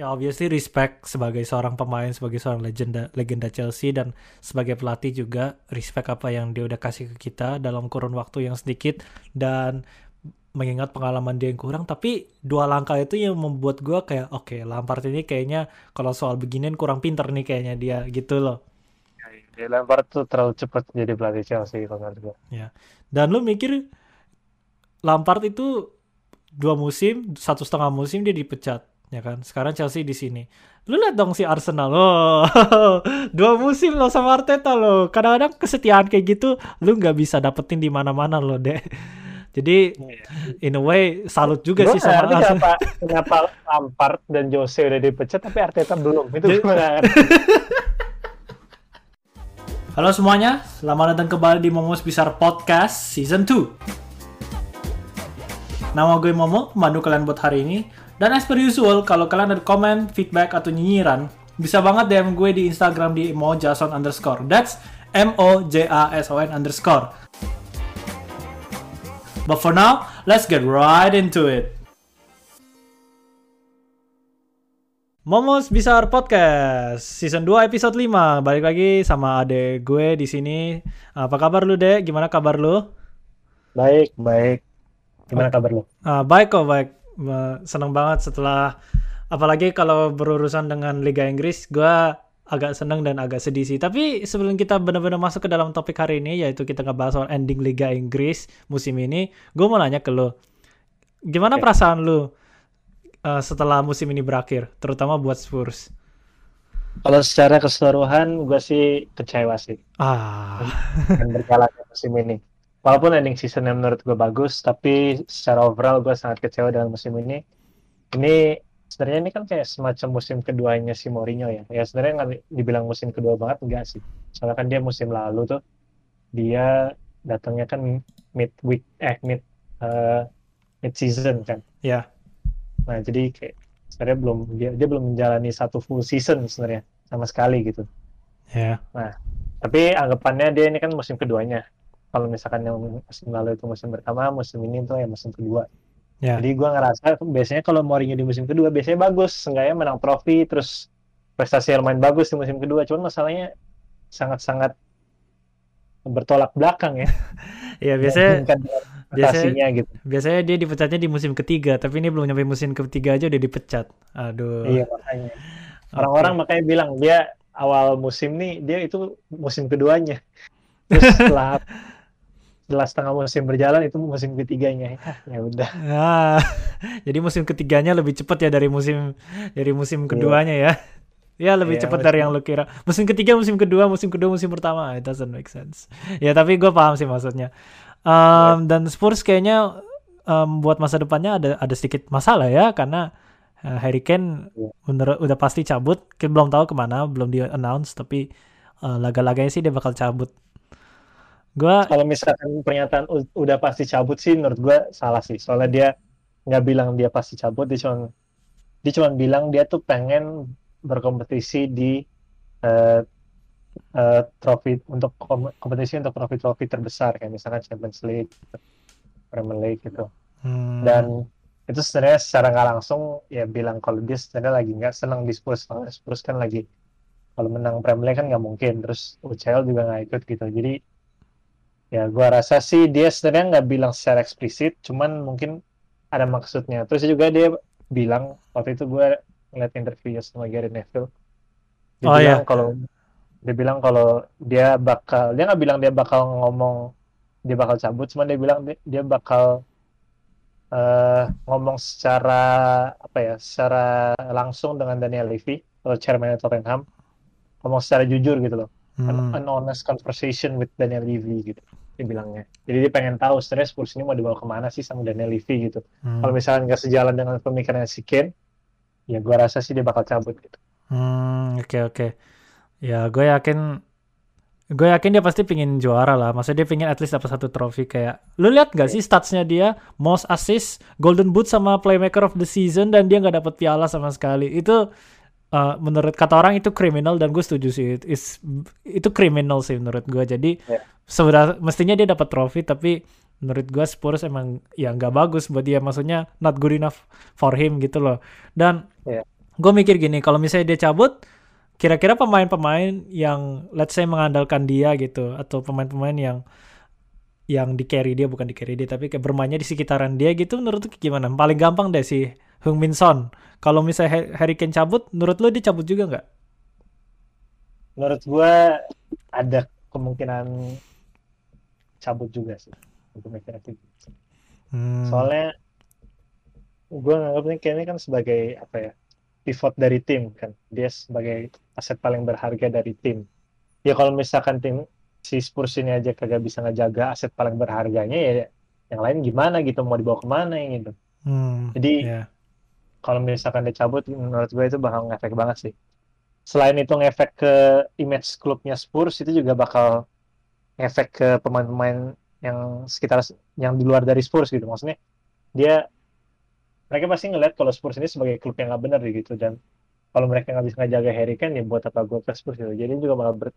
ya obviously respect sebagai seorang pemain, sebagai seorang legenda legenda Chelsea dan sebagai pelatih juga respect apa yang dia udah kasih ke kita dalam kurun waktu yang sedikit dan mengingat pengalaman dia yang kurang. Tapi dua langkah itu yang membuat gue kayak oke okay, Lampard ini kayaknya kalau soal beginian kurang pinter nih kayaknya dia gitu loh. Ya, Lampard tuh terlalu cepat jadi pelatih Chelsea kalau menurut gue ya dan lu mikir Lampard itu dua musim satu setengah musim dia dipecat ya kan? Sekarang Chelsea di sini. Lu lihat dong si Arsenal. Oh dua musim lo sama Arteta lo kadang-kadang kesetiaan kayak gitu lu nggak bisa dapetin di mana-mana lo deh jadi in a way salut juga Gua sih sama Arsenal kenapa, kenapa Lampard dan Jose udah dipecat tapi Arteta belum. Itu gimana? Halo semuanya, selamat datang kembali di Momos Besar Podcast Season 2. Nama gue Momo, pemandu kalian buat hari ini. Dan as per usual, kalau kalian ada komen, feedback, atau nyinyiran, bisa banget DM gue di Instagram di mojason underscore. That's M-O-J-A-S-O-N underscore. But for now, let's get right into it. Momos Bisar Podcast Season 2 episode 5 Balik lagi sama adek gue di sini. Apa kabar lu, Dek? Gimana kabar lu? Baik, baik. Gimana kabar lu? Uh, baik kok, baik seneng banget setelah apalagi kalau berurusan dengan Liga Inggris gue agak seneng dan agak sedih sih. Tapi sebelum kita benar-benar masuk ke dalam topik hari ini yaitu kita ngebahas soal ending Liga Inggris musim ini gue mau nanya ke lo gimana okay. perasaan lo uh, setelah musim ini berakhir terutama buat Spurs? Kalau secara keseluruhan gue sih kecewa sih. Ah. Dan berjalannya musim ini walaupun ending season yang menurut gue bagus tapi secara overall gue sangat kecewa dengan musim ini. Ini sebenarnya ini kan kayak semacam musim keduanya si Mourinho ya. Ya sebenarnya nggak dibilang musim kedua banget enggak sih. Soalnya kan dia musim lalu tuh dia datangnya kan mid week eh mid uh, mid season kan. Ya. Yeah. nah jadi kayak sebenarnya belum dia dia belum menjalani satu full season sebenarnya sama sekali gitu. Ya. Yeah. nah tapi anggapannya dia ini kan musim keduanya kalau misalkan yang musim lalu itu musim pertama musim ini tuh ya musim kedua. Yeah. jadi gue ngerasa biasanya kalau Mourinho di musim kedua biasanya bagus seenggaknya menang trofi terus prestasi yang main bagus di musim kedua. Cuman masalahnya sangat-sangat bertolak belakang ya. Ya biasanya biasanya gitu. biasanya dia dipecatnya di musim ketiga tapi ini belum nyampe musim ketiga aja udah dipecat. Aduh. Iya makanya. Orang-orang okay. makanya bilang dia awal musim nih dia itu musim keduanya. Terus setelah setelah setengah musim berjalan itu musim ketiganya. Ya udah. Nah, jadi musim ketiganya lebih cepat ya dari musim dari musim iya. keduanya ya? Ya lebih yeah, cepat dari yang lu kira. Musim ketiga musim kedua musim kedua musim pertama. It doesn't make sense. Ya tapi gue paham sih maksudnya. Um, dan Spurs kayaknya um, buat masa depannya ada ada sedikit masalah ya karena uh, Harry Kane yeah. menurut udah pasti cabut. Kita belum tahu ke mana belum di announce tapi uh, laga-laganya sih dia bakal cabut Gua kalau misalkan pernyataan udah pasti cabut sih menurut gue salah sih. Soalnya dia nggak bilang dia pasti cabut, dia cuma dia cuma bilang dia tuh pengen berkompetisi di uh, uh, trofi untuk kompetisi untuk trofi-trofi terbesar kayak misalkan Champions League, Premier League gitu. Hmm. Dan itu sebenarnya secara nggak langsung ya bilang kalau dia sebenarnya lagi nggak senang di Spurs, Spurs kan lagi kalau menang Premier League kan nggak mungkin, terus UCL juga nggak ikut gitu. Jadi ya gue rasa sih dia sebenarnya nggak bilang secara eksplisit cuman mungkin ada maksudnya. Terus juga dia bilang waktu itu gue ngeliat interview sama Gary Neville. Dia oh, bilang iya. kalau dia bilang kalau dia bakal dia nggak bilang dia bakal ngomong dia bakal cabut cuman dia bilang dia, dia bakal uh, ngomong secara apa ya secara langsung dengan Daniel Levy atau chairman Tottenham. Ngomong secara jujur gitu loh. Hmm. an, honest conversation with Daniel Levy gitu dia bilangnya jadi dia pengen tahu sebenarnya Spurs ini mau dibawa ke mana sih sama Daniel Levy gitu hmm. kalau misalnya nggak sejalan dengan pemikirannya si Ken ya gue rasa sih dia bakal cabut gitu hmm oke okay, oke okay. ya gue yakin gue yakin dia pasti pingin juara lah. Maksudnya dia pingin at least dapat satu trofi kayak. Lu lihat gak sih statsnya dia most assist, golden boot sama playmaker of the season dan dia nggak dapat piala sama sekali. Itu uh, menurut kata orang itu kriminal dan gue setuju sih it is, itu kriminal sih menurut gue jadi yeah. sebenarnya mestinya dia dapat trofi tapi menurut gue Spurs emang ya nggak bagus buat dia maksudnya not good enough for him gitu loh dan yeah. gue mikir gini, kalau misalnya dia cabut, kira-kira pemain-pemain yang let's say mengandalkan dia gitu atau pemain-pemain yang yang di carry dia bukan di carry dia tapi kayak bermainnya di sekitaran dia gitu menurut gimana? Paling gampang deh sih Hung Min Son. Kalau misalnya Harry Kane cabut, menurut lu dia cabut juga nggak? Menurut gue ada kemungkinan cabut juga sih untuk gitu. Hmm. Soalnya gue nganggapnya kayaknya kan sebagai apa ya pivot dari tim kan dia sebagai aset paling berharga dari tim ya kalau misalkan tim si Spurs ini aja kagak bisa ngejaga aset paling berharganya ya yang lain gimana gitu mau dibawa ke mana yang gitu hmm, jadi yeah. Kalau misalkan dicabut menurut gue itu bakal ngefek banget sih. Selain itu ngefek ke image klubnya Spurs itu juga bakal ngefek ke pemain-pemain yang sekitar yang di luar dari Spurs gitu. Maksudnya dia mereka pasti ngeliat kalau Spurs ini sebagai klub yang nggak benar gitu. Dan kalau mereka nggak bisa ngejaga Harry Kane ya buat apa gue ke Spurs gitu. Jadi juga bakal ber,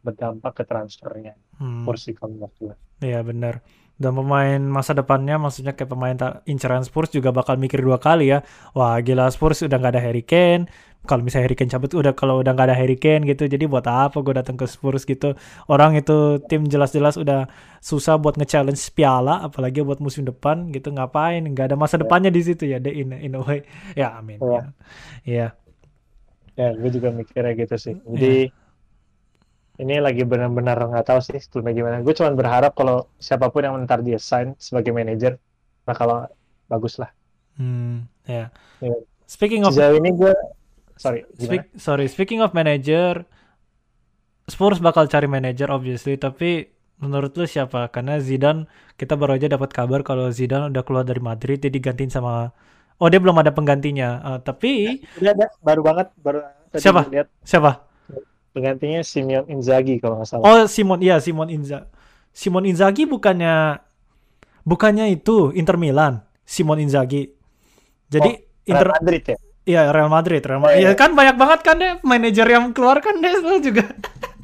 berdampak ke transfernya hmm. kursi kalau gue iya benar dan pemain masa depannya maksudnya kayak pemain inceran Spurs juga bakal mikir dua kali ya. Wah gila Spurs udah nggak ada Harry Kane. Kalau misalnya Harry Kane cabut udah kalau udah nggak ada Harry Kane gitu. Jadi buat apa gue datang ke Spurs gitu? Orang itu tim jelas-jelas udah susah buat nge-challenge piala apalagi buat musim depan gitu. Ngapain? Nggak ada masa ya. depannya di situ ya in in a way. Ya amin. Ya ya, ya. ya gue juga mikirnya gitu sih. Jadi ya. Ini lagi benar-benar nggak tahu sih sebelumnya gimana. Gue cuma berharap kalau siapa pun yang mentar dia sign sebagai manajer nah kalau bagus lah. Hmm ya. Yeah. speaking of sejauh ini gue sorry Speak, sorry speaking of manager Spurs bakal cari manager obviously. Tapi menurut lu siapa? Karena Zidane kita baru aja dapat kabar kalau Zidane udah keluar dari Madrid jadi digantiin sama oh dia belum ada penggantinya. Uh, tapi ya, ada baru banget baru siapa? lihat. Siapa penggantinya Simon Inzaghi kalau nggak salah oh Simon iya Simon Inzaghi Simon Inzaghi bukannya bukannya itu Inter Milan Simon Inzaghi jadi oh, Inter Madrid ya Iya Real Madrid, Real Madrid. Iya ya, kan banyak banget kan deh manajer yang keluar kan deh juga.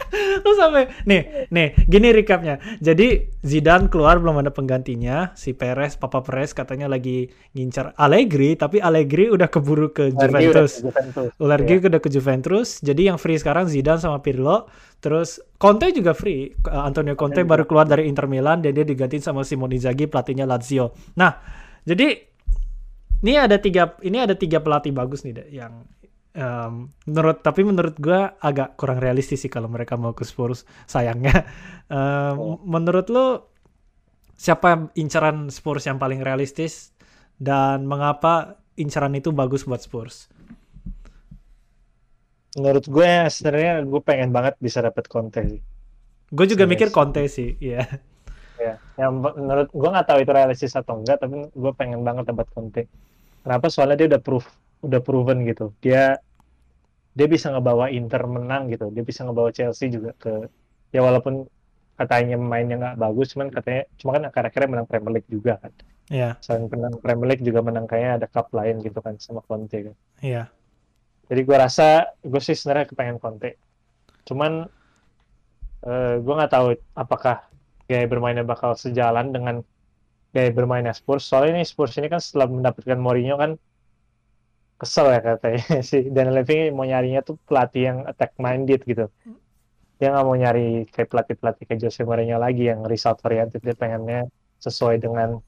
Terus sampai nih, nih, gini recapnya. Jadi Zidane keluar belum ada penggantinya. Si Perez, Papa Perez katanya lagi ngincar Allegri, tapi Allegri udah keburu ke Juventus. Allegri yeah. udah ke Juventus. Jadi yang free sekarang Zidane sama Pirlo. Terus Conte juga free. Antonio Conte baru keluar dari Inter Milan dan dia diganti sama Simone Inzaghi pelatihnya Lazio. Nah, jadi ini ada tiga ini ada tiga pelatih bagus nih deh yang um, menurut tapi menurut gue agak kurang realistis sih kalau mereka mau ke Spurs sayangnya. Um, oh. menurut lo siapa incaran Spurs yang paling realistis? Dan mengapa incaran itu bagus buat Spurs? Menurut gue sebenarnya gue pengen banget bisa dapat Conte sih. Gue juga mikir Conte sih iya. Ya yang menurut gue nggak tahu itu realistis atau enggak tapi gue pengen banget dapat Conte. Kenapa? Soalnya dia udah proof udah proven gitu. Dia dia bisa ngebawa Inter menang gitu dia bisa ngebawa Chelsea juga ke ya walaupun katanya mainnya nggak bagus cuman katanya cuma kan akhir-akhirnya menang Premier League juga kan Iya. Yeah. Selain menang Premier League juga menang kayaknya ada cup lain gitu kan sama Conte kan. Iya. Yeah. Jadi gue rasa gue sih sebenarnya kepengen Conte. Cuman uh, eh, gue nggak tahu apakah gaya bermainnya bakal sejalan dengan gaya bermainnya Spurs. Soalnya ini Spurs ini kan setelah mendapatkan Mourinho kan kesel ya katanya si Dan Levy mau nyarinya tuh pelatih yang attack minded gitu. Dia nggak mau nyari kayak pelatih-pelatih kayak Jose Mourinho lagi yang result oriented. Dia pengennya sesuai dengan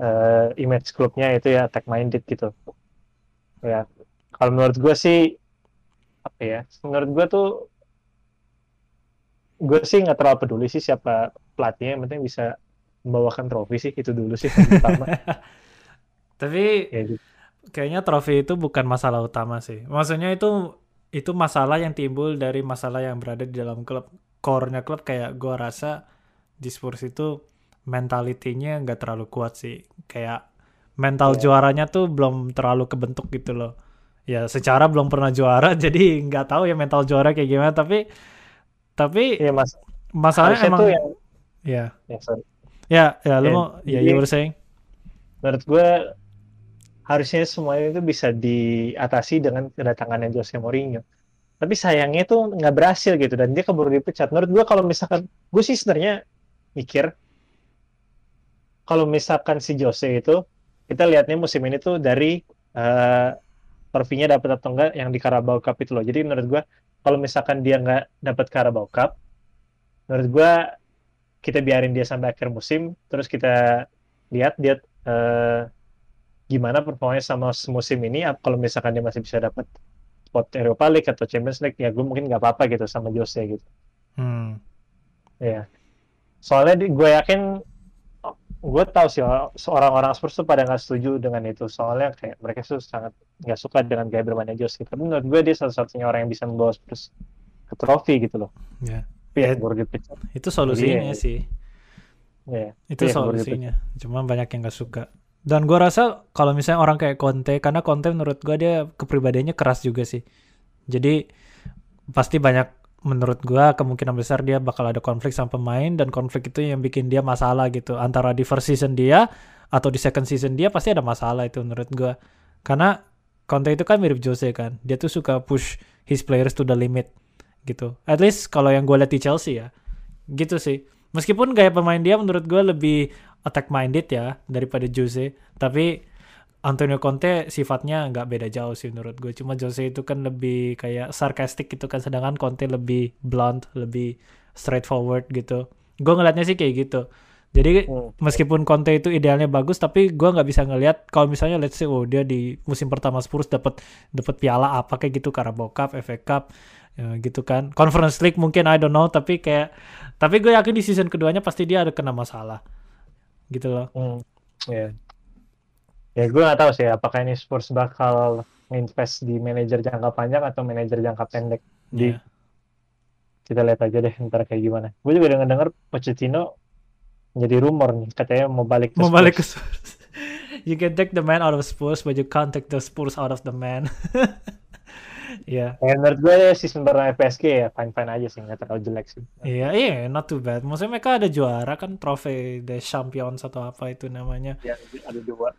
uh, image klubnya itu ya attack minded gitu. Ya, kalau menurut gue sih apa ya? Menurut gue tuh gue sih nggak terlalu peduli sih siapa pelatihnya yang penting bisa membawakan trofi sih itu dulu sih yang pertama tapi ya, gitu. Kayaknya trofi itu bukan masalah utama sih. Maksudnya itu itu masalah yang timbul dari masalah yang berada di dalam klub. Core-nya klub kayak gue rasa di Spurs itu mentalitinya nggak terlalu kuat sih. Kayak mental yeah. juaranya tuh belum terlalu kebentuk gitu loh. Ya secara belum pernah juara jadi nggak tahu ya mental juara kayak gimana tapi tapi ya mas. masalahnya emang yang ya ya sorry. ya ya lu mau ya you were saying. Menurut gue harusnya semuanya itu bisa diatasi dengan kedatangannya Jose Mourinho tapi sayangnya itu nggak berhasil gitu dan dia keburu dipecat menurut gue kalau misalkan gue sih sebenarnya mikir kalau misalkan si Jose itu kita lihatnya musim ini tuh dari uh, trofinya dapat atau enggak yang di Carabao Cup itu loh. Jadi menurut gue kalau misalkan dia nggak dapat Carabao Cup, menurut gue kita biarin dia sampai akhir musim, terus kita lihat dia uh, gimana performanya sama musim ini. Kalau misalkan dia masih bisa dapat spot Europa League atau Champions League, ya gue mungkin nggak apa-apa gitu sama Jose gitu. Hmm. Ya, soalnya gue yakin gue tahu sih seorang orang Spurs tuh pada nggak setuju dengan itu soalnya kayak mereka tuh sangat nggak suka dengan gaya bermainnya Jose gitu. tapi menurut gue dia satu-satunya orang yang bisa membawa Spurs ke trofi gitu loh ya yeah. ya, itu solusinya Jadi, sih ya itu yeah, solusinya cuma banyak yang nggak suka dan gue rasa kalau misalnya orang kayak Conte karena Conte menurut gue dia kepribadiannya keras juga sih. Jadi pasti banyak menurut gua kemungkinan besar dia bakal ada konflik sama pemain dan konflik itu yang bikin dia masalah gitu. Antara di first season dia atau di second season dia pasti ada masalah itu menurut gua. Karena Conte itu kan mirip Jose kan. Dia tuh suka push his players to the limit gitu. At least kalau yang gue lihat di Chelsea ya. Gitu sih. Meskipun gaya pemain dia menurut gue lebih attack minded ya daripada Jose tapi Antonio Conte sifatnya nggak beda jauh sih menurut gue. Cuma Jose itu kan lebih kayak sarcastic gitu kan, sedangkan Conte lebih blunt, lebih straightforward gitu. Gue ngeliatnya sih kayak gitu. Jadi hmm. meskipun Conte itu idealnya bagus, tapi gue nggak bisa ngelihat kalau misalnya let's say oh dia di musim pertama Spurs dapat dapat piala apa kayak gitu, Carabao Cup, FA Cup, ya, gitu kan. Conference League mungkin I don't know, tapi kayak tapi gue yakin di season keduanya pasti dia ada kena masalah, gitu loh. Hmm. Yeah ya gue gak tahu sih apakah ini Spurs bakal invest di manajer jangka panjang atau manajer jangka pendek di yeah. kita lihat aja deh ntar kayak gimana gue juga dengar dengar Pochettino jadi rumor nih katanya mau balik ke mau Spurs. balik ke Spurs you can take the man out of Spurs but you can't take the Spurs out of the man Iya. Yeah. menurut gue ya season pertama PSG ya fine fine aja sih nggak terlalu jelek sih. Iya yeah, iya yeah, not too bad. Maksudnya mereka ada juara kan trofi the Champions atau apa itu namanya. Iya ada dua.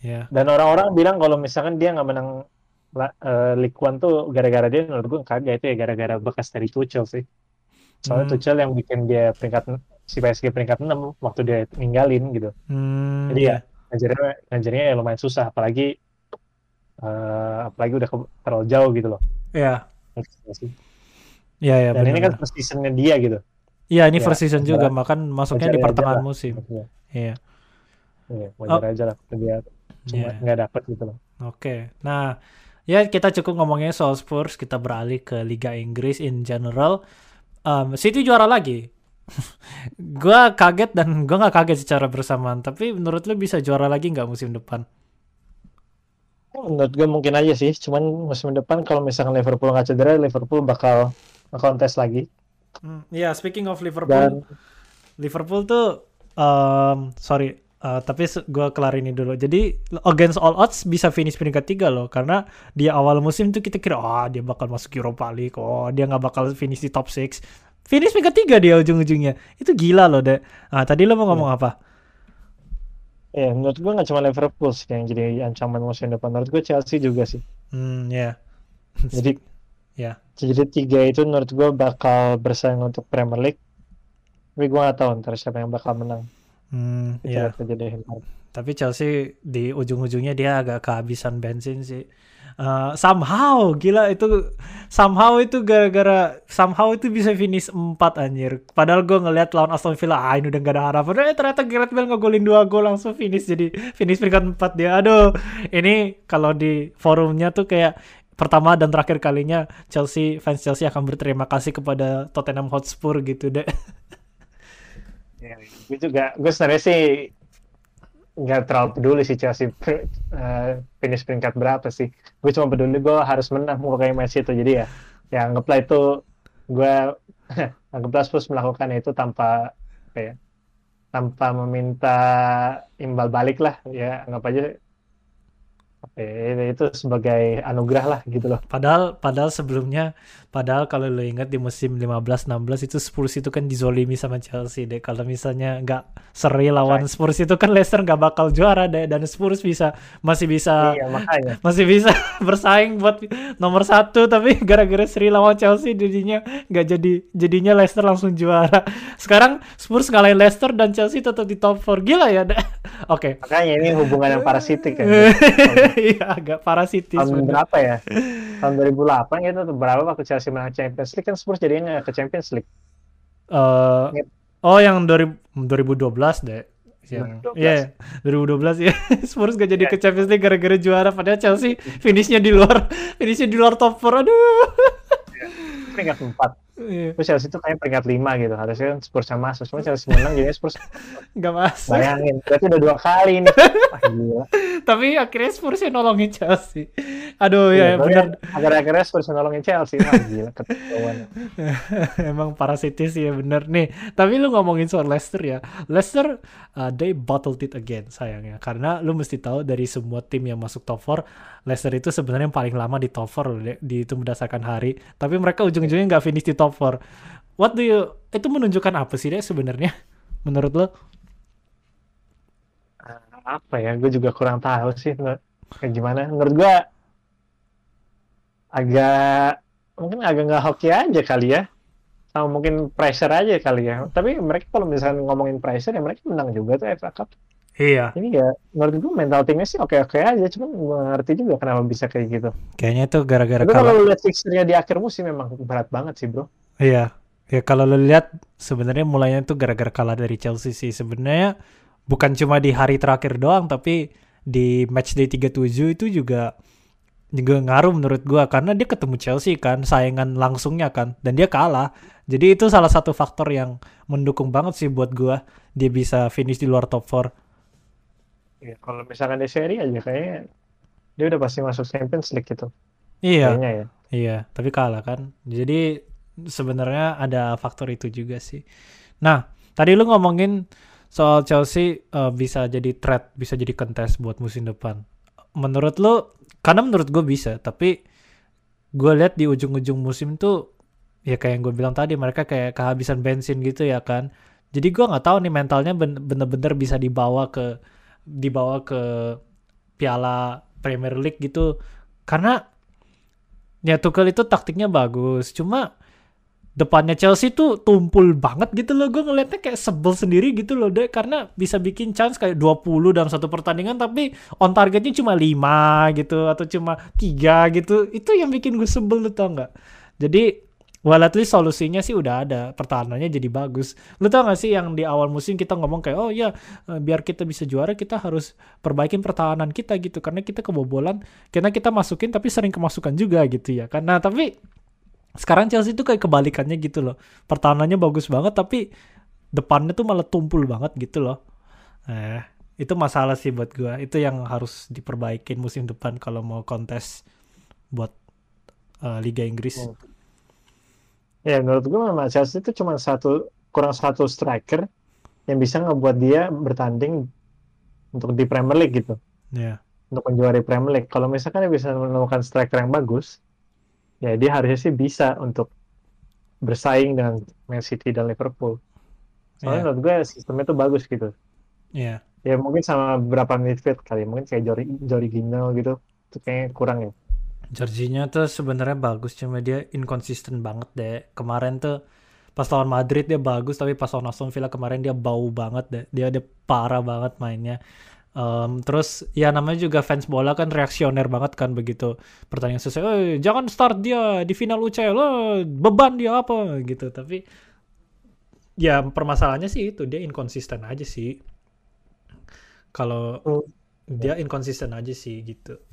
Yeah. Dan orang-orang bilang kalau misalkan dia nggak menang uh, League One tuh gara-gara dia menurut gue kagak itu ya gara-gara bekas dari Tuchel sih. Soalnya hmm. Tuchel yang bikin dia peringkat si PSG peringkat 6 waktu dia ninggalin gitu. Hmm, Jadi ya ngajarnya ngajarnya ya lumayan susah apalagi uh, apalagi udah terlalu jauh gitu loh. Iya. Yeah. Iya ya. Dan bener. ini kan first seasonnya dia gitu. Iya ini ya, first season juga, makan masuknya di pertengahan musim. Iya. Iya, wajar oh. aja lah dia cuma yeah. nggak dapet gitu loh. Oke, okay. nah ya kita cukup ngomongnya soal Spurs, kita beralih ke Liga Inggris in general. Um, City juara lagi. gua kaget dan gua nggak kaget secara bersamaan. Tapi menurut lo bisa juara lagi nggak musim depan? Menurut gue mungkin aja sih. Cuman musim depan kalau misalkan Liverpool nggak cedera, Liverpool bakal kontes lagi. Hmm, ya, yeah, speaking of Liverpool, dan... Liverpool tuh, um, sorry, Uh, tapi gue kelar ini dulu. Jadi against all odds bisa finish peringkat tiga loh, karena di awal musim tuh kita kira, oh, dia bakal masuk Europa League, oh dia nggak bakal finish di top six. Finish peringkat tiga dia ujung-ujungnya. Itu gila loh deh. Nah tadi lo mau ngomong hmm. apa? Ya yeah, menurut gue nggak cuma Liverpool sih yang jadi ancaman musim depan. Menurut gue Chelsea juga sih. Hmm ya. Yeah. jadi ya. Yeah. Jadi tiga itu menurut gue bakal bersaing untuk Premier League. Tapi gue gak tahu ntar siapa yang bakal menang. Hmm, ya. Tapi Chelsea di ujung-ujungnya dia agak kehabisan bensin sih. Uh, somehow gila itu somehow itu gara-gara somehow itu bisa finish 4 anjir. Padahal gue ngeliat lawan Aston Villa ah ini udah gak ada harapan. Eh ternyata Gareth Bale ngegolin dua gol langsung finish jadi finish peringkat 4 dia. Aduh, ini kalau di forumnya tuh kayak pertama dan terakhir kalinya Chelsea fans Chelsea akan berterima kasih kepada Tottenham Hotspur gitu deh. Ya, gue juga, gue sebenarnya sih nggak terlalu peduli sih Chelsea uh, finish peringkat berapa sih. Gue cuma peduli gue harus menang mau kayak match itu. Jadi ya, ya anggaplah itu gue anggaplah Spurs melakukan itu tanpa apa ya, tanpa meminta imbal balik lah ya anggap aja itu sebagai anugerah lah gitu loh. Padahal padahal sebelumnya padahal kalau lo ingat di musim 15-16 itu Spurs itu kan dizolimi sama Chelsea deh. Kalau misalnya nggak seri lawan Spurs itu kan Leicester nggak bakal juara deh dan Spurs bisa masih bisa iya, makanya. masih bisa bersaing buat nomor satu tapi gara-gara seri lawan Chelsea jadinya nggak jadi jadinya Leicester langsung juara. Sekarang Spurs ngalahin Leicester dan Chelsea tetap di top 4 gila ya. Oke. Okay. Makanya ini hubungan yang parasitik kan. Iya, agak parasitis. Tahun berapa ya? Tahun 2008 gitu berapa waktu Chelsea menang Champions League kan Spurs jadinya nggak ke Champions League. Uh, oh, yang 2000, 2012 deh. Yang, 2012. Yeah, 2012 ya. Spurs gak jadi yeah. ke Champions League gara-gara juara padahal Chelsea finishnya di luar finishnya di luar top 4. Aduh. Yeah. Peringkat 4 Iya. Terus Chelsea itu kayak peringkat lima gitu. Harusnya kan Spurs yang masuk. Cuma Chelsea menang jadi Spurs nggak masuk. Bayangin, berarti udah dua kali nih. Wah, gila. Tapi akhirnya Spurs yang nolongin Chelsea. Aduh ya, ya benar. Akhir-akhirnya Spurs yang nolongin Chelsea. Wah gila ketahuan. Emang parasitis ya bener nih. Tapi lu ngomongin soal Leicester ya. Leicester uh, they bottled it again sayangnya. Karena lu mesti tahu dari semua tim yang masuk top 4 Leicester itu sebenarnya yang paling lama di top 4 di itu berdasarkan hari. Tapi mereka ujung-ujungnya nggak finish di top 4. What do you itu menunjukkan apa sih deh sebenarnya menurut lo? Apa ya? Gue juga kurang tahu sih kayak gimana. Menurut gue agak mungkin agak nggak hoki aja kali ya sama mungkin pressure aja kali ya tapi mereka kalau misalnya ngomongin pressure ya mereka menang juga tuh FA Cup Iya. Ini ya menurut gue mental timnya sih oke-oke aja, cuma gue ngerti juga kenapa bisa kayak gitu. Kayaknya itu gara-gara Tapi kalau lihat fixture di akhir musim memang berat banget sih, Bro. Iya. Ya kalau lo lihat sebenarnya mulainya itu gara-gara kalah dari Chelsea sih. Sebenarnya bukan cuma di hari terakhir doang, tapi di match day 37 itu juga juga ngaruh menurut gue karena dia ketemu Chelsea kan saingan langsungnya kan dan dia kalah jadi itu salah satu faktor yang mendukung banget sih buat gue dia bisa finish di luar top 4 Ya, kalau misalkan di seri aja kayaknya dia udah pasti masuk Champions League gitu. Iya. ya. Iya, tapi kalah kan. Jadi sebenarnya ada faktor itu juga sih. Nah, tadi lu ngomongin soal Chelsea uh, bisa jadi threat, bisa jadi contest buat musim depan. Menurut lu, karena menurut gue bisa, tapi gue lihat di ujung-ujung musim tuh ya kayak yang gue bilang tadi mereka kayak kehabisan bensin gitu ya kan. Jadi gue nggak tahu nih mentalnya bener-bener bisa dibawa ke dibawa ke Piala Premier League gitu. Karena ya Tuchel itu taktiknya bagus. Cuma depannya Chelsea tuh tumpul banget gitu loh. Gue ngeliatnya kayak sebel sendiri gitu loh deh karena bisa bikin chance kayak 20 dalam satu pertandingan tapi on targetnya cuma 5 gitu atau cuma tiga gitu. Itu yang bikin gue sebel lo tau nggak? Jadi Well at least solusinya sih udah ada, pertahanannya jadi bagus. Lu tau gak sih yang di awal musim kita ngomong kayak, oh ya biar kita bisa juara kita harus perbaikin pertahanan kita gitu. Karena kita kebobolan, karena kita masukin tapi sering kemasukan juga gitu ya. Karena tapi sekarang Chelsea itu kayak kebalikannya gitu loh. Pertahanannya bagus banget tapi depannya tuh malah tumpul banget gitu loh. Eh, itu masalah sih buat gua. Itu yang harus diperbaikin musim depan kalau mau kontes buat uh, Liga Inggris. Oh Ya menurut gue memang Chelsea itu cuma satu kurang satu striker yang bisa ngebuat dia bertanding untuk di Premier League gitu. Yeah. Untuk menjuari Premier League. Kalau misalkan dia bisa menemukan striker yang bagus, ya dia harusnya sih bisa untuk bersaing dengan Man City dan Liverpool. Soalnya yeah. menurut gue sistemnya itu bagus gitu. Iya. Yeah. Ya mungkin sama beberapa midfield kali, mungkin kayak Jori Jori Gino gitu, itu kayaknya kurang ya. Jorginho tuh sebenarnya bagus cuma dia inkonsisten banget deh. Kemarin tuh pas lawan Madrid dia bagus tapi pas lawan Aston Villa kemarin dia bau banget deh. Dia dia parah banget mainnya. Um, terus ya namanya juga fans bola kan reaksioner banget kan begitu pertandingan selesai, oh, jangan start dia di final UCL, oh, beban dia apa gitu. Tapi ya permasalahannya sih itu dia inkonsisten aja sih. Kalau oh. dia inkonsisten aja sih gitu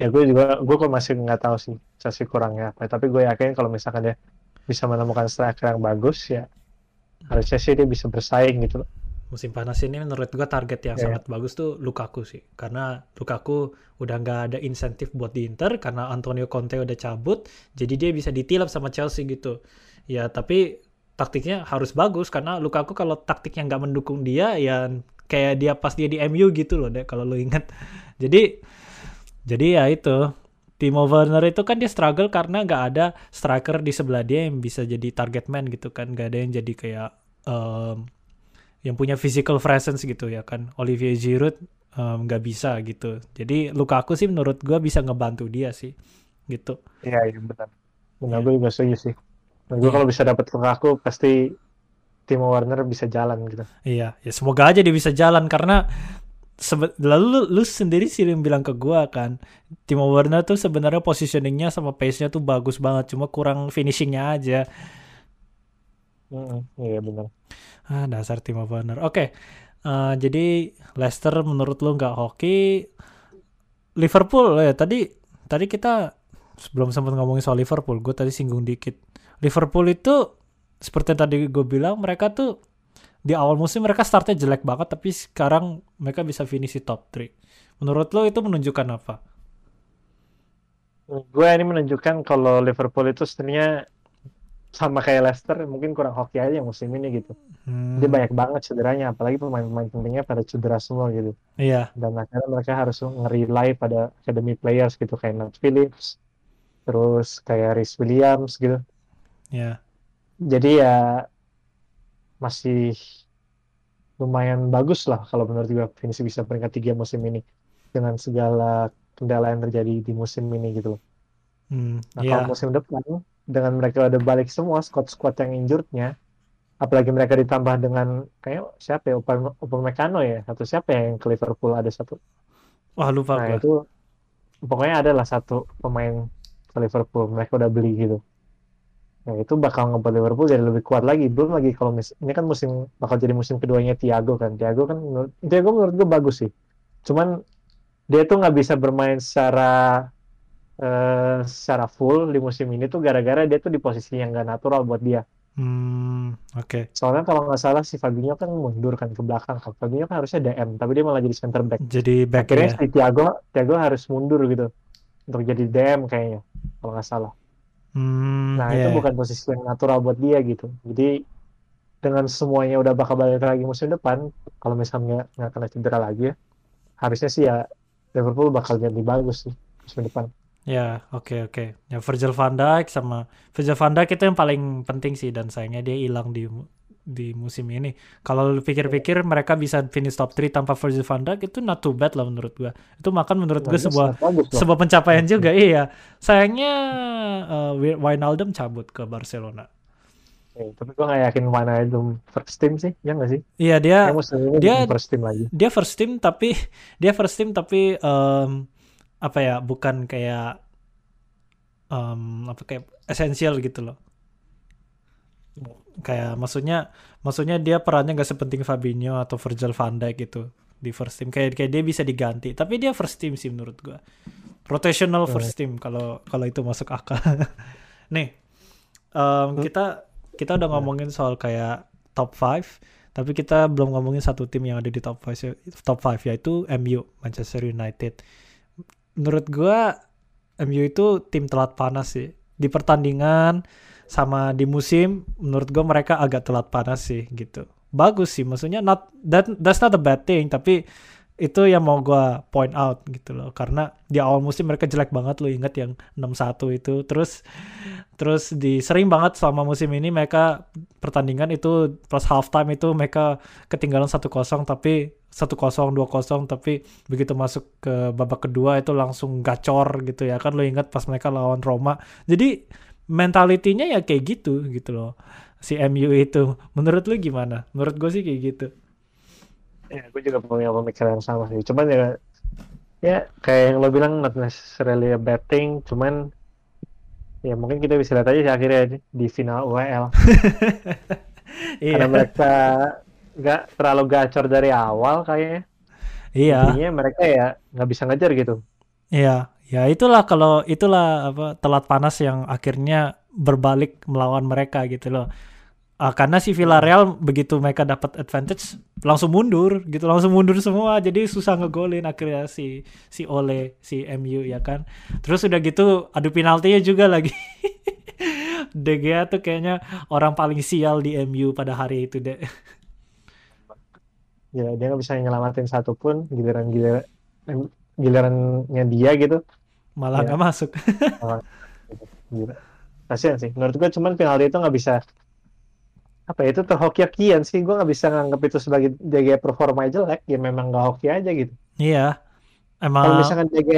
ya gue juga gue kok masih nggak tahu sih Chelsea kurangnya apa. Tapi gue yakin kalau misalkan dia bisa menemukan striker yang bagus ya harusnya sih dia bisa bersaing gitu. Musim panas ini menurut gue target yang yeah. sangat bagus tuh Lukaku sih. Karena Lukaku udah nggak ada insentif buat di Inter karena Antonio Conte udah cabut jadi dia bisa ditilap sama Chelsea gitu. Ya tapi taktiknya harus bagus karena Lukaku kalau taktiknya nggak mendukung dia ya kayak dia pas dia di MU gitu loh deh kalau lo ingat. Jadi jadi ya itu Timo Werner itu kan dia struggle karena nggak ada striker di sebelah dia yang bisa jadi target man gitu kan. Nggak ada yang jadi kayak um, yang punya physical presence gitu ya kan. Olivier Giroud nggak um, bisa gitu. Jadi Lukaku sih menurut gue bisa ngebantu dia sih gitu. Iya iya benar. Benar yeah. gue juga setuju sih. Dan gue yeah. kalau bisa dapet Lukaku pasti Timo Werner bisa jalan gitu. Iya ya semoga aja dia bisa jalan karena lalu lu, lu sendiri sih yang bilang ke gua kan Timo Werner tuh sebenarnya positioningnya sama pace-nya tuh bagus banget cuma kurang finishingnya aja. Mm, iya benar. Ah dasar Timo Werner. Oke okay. uh, eh, jadi Leicester menurut lu nggak hoki? Liverpool ya tadi tadi kita sebelum sempat ngomongin soal Liverpool gue tadi singgung dikit. Liverpool itu seperti tadi gue bilang mereka tuh di awal musim mereka startnya jelek banget tapi sekarang mereka bisa finish di top 3 menurut lo itu menunjukkan apa gue ini menunjukkan kalau Liverpool itu sebenarnya sama kayak Leicester mungkin kurang hoki aja musim ini gitu. Hmm. Dia banyak banget cederanya apalagi pemain-pemain pentingnya pada cedera semua gitu. Iya. Dan akhirnya mereka harus nge-rely pada academy players gitu kayak Nat Phillips, terus kayak Rhys Williams gitu. Iya. Jadi ya masih lumayan bagus lah kalau menurut gue finish bisa peringkat tiga musim ini dengan segala kendala yang terjadi di musim ini gitu Hmm, nah yeah. kalau musim depan dengan mereka udah balik semua squad-squad yang injurednya apalagi mereka ditambah dengan kayak siapa ya Upam, Upamecano ya atau siapa ya yang ke Liverpool ada satu wah lupa nah gue. itu pokoknya adalah satu pemain ke Liverpool mereka udah beli gitu Nah itu bakal ngebuat Liverpool jadi lebih kuat lagi. Belum lagi kalau mis ini kan musim bakal jadi musim keduanya Thiago kan. Thiago kan menurut, Thiago menurut gue bagus sih. Cuman dia tuh nggak bisa bermain secara uh, secara full di musim ini tuh gara-gara dia tuh di posisi yang gak natural buat dia. Hmm, oke. Okay. Soalnya kalau nggak salah si Fabinho kan mundur kan ke belakang. Kan. Fabinho kan harusnya DM, tapi dia malah jadi center back. Jadi back Akhirnya ya. si Thiago, Thiago harus mundur gitu untuk jadi DM kayaknya, kalau nggak salah. Hmm, nah yeah. itu bukan posisi yang natural buat dia gitu. Jadi dengan semuanya udah bakal balik lagi musim depan, kalau misalnya nggak kena cedera lagi ya, harusnya sih ya Liverpool bakal jadi bagus sih musim depan. Ya, oke okay, oke. Okay. Ya Virgil van Dijk sama Virgil van Dijk itu yang paling penting sih dan sayangnya dia hilang di di musim ini. Kalau pikir-pikir mereka bisa finish top 3 tanpa Virgil van Dijk itu not too bad lah menurut gua. Itu makan menurut gua sebuah sebuah pencapaian juga. iya. Sayangnya uh, Wijnaldum cabut ke Barcelona. Ya, tapi gua gak yakin Wijnaldum first team sih, ya gak sih? Iya dia dia first team lagi. Dia first team tapi dia first team tapi um, apa ya bukan kayak um, apa kayak esensial gitu loh kayak maksudnya maksudnya dia perannya gak sepenting Fabinho atau Virgil van Dijk gitu di first team. Kayak kayak dia bisa diganti tapi dia first team sih menurut gua. Rotational first team kalau kalau itu masuk akal. Nih um, kita kita udah ngomongin soal kayak top 5 tapi kita belum ngomongin satu tim yang ada di top 5 top 5 yaitu MU Manchester United. Menurut gua MU itu tim telat panas sih. Di pertandingan sama di musim menurut gue mereka agak telat panas sih gitu. Bagus sih maksudnya not that that's not a bad thing tapi itu yang mau gue point out gitu loh. Karena di awal musim mereka jelek banget lo inget yang 6-1 itu. Terus terus di sering banget selama musim ini mereka pertandingan itu plus halftime itu mereka ketinggalan 1-0 tapi 1-0 2-0 tapi begitu masuk ke babak kedua itu langsung gacor gitu ya. Kan lo inget pas mereka lawan Roma. Jadi mentalitinya ya kayak gitu gitu loh. Si MU itu. Menurut lu gimana? Menurut gue sih kayak gitu. Ya gue juga punya pemikiran yang sama sih. Cuman ya ya kayak yang lo bilang not necessarily a bad thing. Cuman ya mungkin kita bisa lihat aja sih akhirnya di final UEL iya. karena mereka nggak terlalu gacor dari awal kayaknya. Iya. Intinya mereka ya nggak bisa ngejar gitu. Iya ya itulah kalau itulah apa telat panas yang akhirnya berbalik melawan mereka gitu loh. Uh, karena si Villarreal begitu mereka dapat advantage langsung mundur gitu langsung mundur semua. Jadi susah ngegolin akhirnya si si Ole si MU ya kan. Terus udah gitu adu penaltinya juga lagi. De Gea tuh kayaknya orang paling sial di MU pada hari itu deh ya dia nggak bisa nyelamatin satu pun giliran giliran gilirannya dia gitu. Malah iya. nggak ya. masuk Gila. kasian sih. Menurut gue cuman penalti itu nggak bisa apa ya, itu terhoki-hokian sih. Gue nggak bisa nganggap itu sebagai DG performa jelek. Ya memang nggak hoki aja gitu. Iya. Emang kalau misalkan DG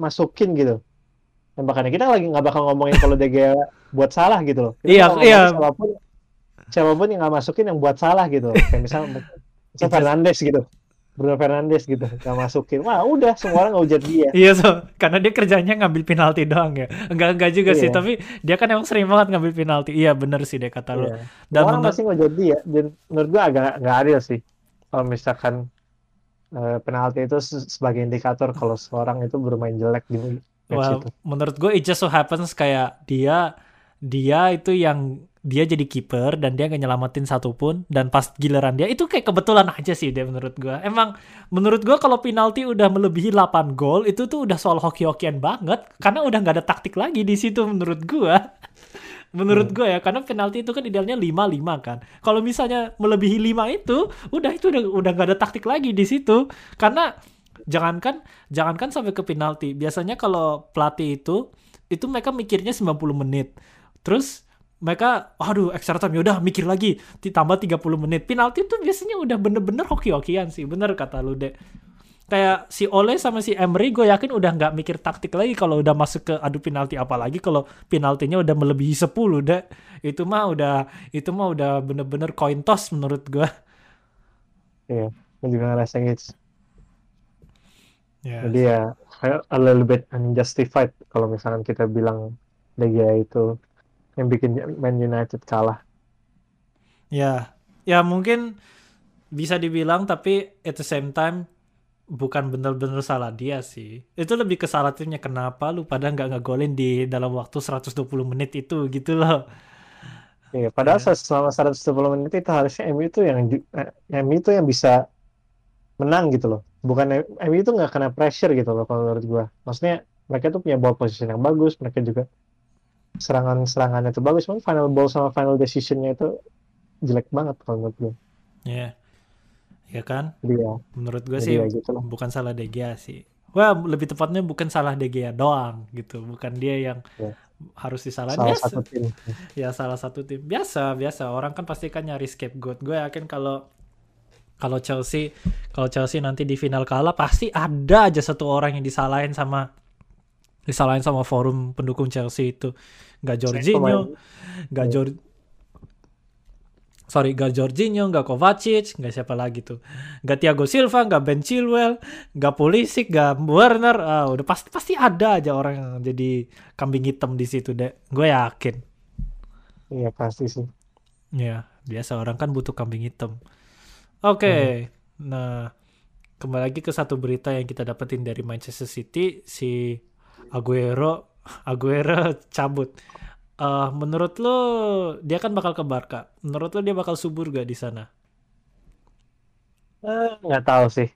masukin gitu dan makanya kita lagi nggak bakal ngomongin kalau DG buat salah gitu loh. Kita iya iya. siapa pun siapa pun yang nggak masukin yang buat salah gitu kayak misal, misal Fernandes gitu Bruno Fernandes gitu nggak masukin wah udah semua orang ngehujat dia iya so karena dia kerjanya ngambil penalti doang ya enggak enggak juga iya. sih tapi dia kan emang sering banget ngambil penalti iya bener sih dia kata iya. lo dan orang masih ngehujat dia dan menurut gua agak nggak adil sih kalau misalkan uh, penalti itu sebagai indikator kalau seorang itu bermain jelek di well, itu. menurut gue it just so happens kayak dia dia itu yang dia jadi kiper dan dia nggak nyelamatin satupun dan pas giliran dia itu kayak kebetulan aja sih dia menurut gua. Emang menurut gua kalau penalti udah melebihi 8 gol itu tuh udah soal hoki-hokian banget karena udah nggak ada taktik lagi di situ menurut gua. Menurut hmm. gue ya karena penalti itu kan idealnya 5-5 kan. Kalau misalnya melebihi 5 itu udah itu udah udah gak ada taktik lagi di situ. Karena jangankan jangankan sampai ke penalti. Biasanya kalau pelatih itu itu mereka mikirnya 90 menit terus mereka aduh extra time yaudah mikir lagi ditambah 30 menit. Penalti tuh biasanya udah bener-bener hoki-hokian sih bener kata lu deh kayak si Ole sama si Emery gue yakin udah nggak mikir taktik lagi kalau udah masuk ke adu penalti apalagi kalau penaltinya udah melebihi 10 deh itu mah udah itu mah udah bener-bener coin toss menurut gue iya gue juga ngerasa gitu. Yeah. jadi ya a little bit unjustified kalau misalnya kita bilang Liga itu yang bikin Man United kalah. Ya, ya mungkin bisa dibilang tapi at the same time bukan bener-bener salah dia sih. Itu lebih ke salah timnya kenapa lu pada nggak ngegolin di dalam waktu 120 menit itu gitu loh. Iya, padahal ya. selama 120 menit itu harusnya MU itu yang eh, MU itu yang bisa menang gitu loh. Bukan MU itu nggak kena pressure gitu loh kalau menurut gua. Maksudnya mereka tuh punya ball position yang bagus, mereka juga serangan-serangannya itu bagus, cuma final ball sama final decisionnya itu jelek banget kalau menurut gue. Iya. Yeah. Ya kan? Iya. Menurut gue sih gitu bukan salah De Gea sih. Wah, lebih tepatnya bukan salah De Gea doang gitu, bukan dia yang yeah. harus disalahin. Salah biasa. satu tim. Ya salah satu tim. Biasa, biasa. Orang kan pasti kan nyari scapegoat. Gue yakin kalau kalau Chelsea kalau Chelsea nanti di final kalah pasti ada aja satu orang yang disalahin sama disalahin sama forum pendukung Chelsea itu. Nggak Jorginho nggak Jor sorry nggak Jorginho nggak Kovacic nggak siapa lagi tuh. Nggak Thiago Silva nggak Ben Chilwell nggak Pulisic nggak Werner. Ah, udah pasti pasti ada aja orang yang jadi kambing hitam di situ deh gue yakin. Iya pasti sih. Ya biasa orang kan butuh kambing hitam. Oke okay. hmm. nah kembali lagi ke satu berita yang kita dapetin dari Manchester City si Aguero Aguero cabut. Uh, menurut lo dia kan bakal ke Barca. Menurut lo dia bakal subur gak di sana? Eh, nggak uh, tahu sih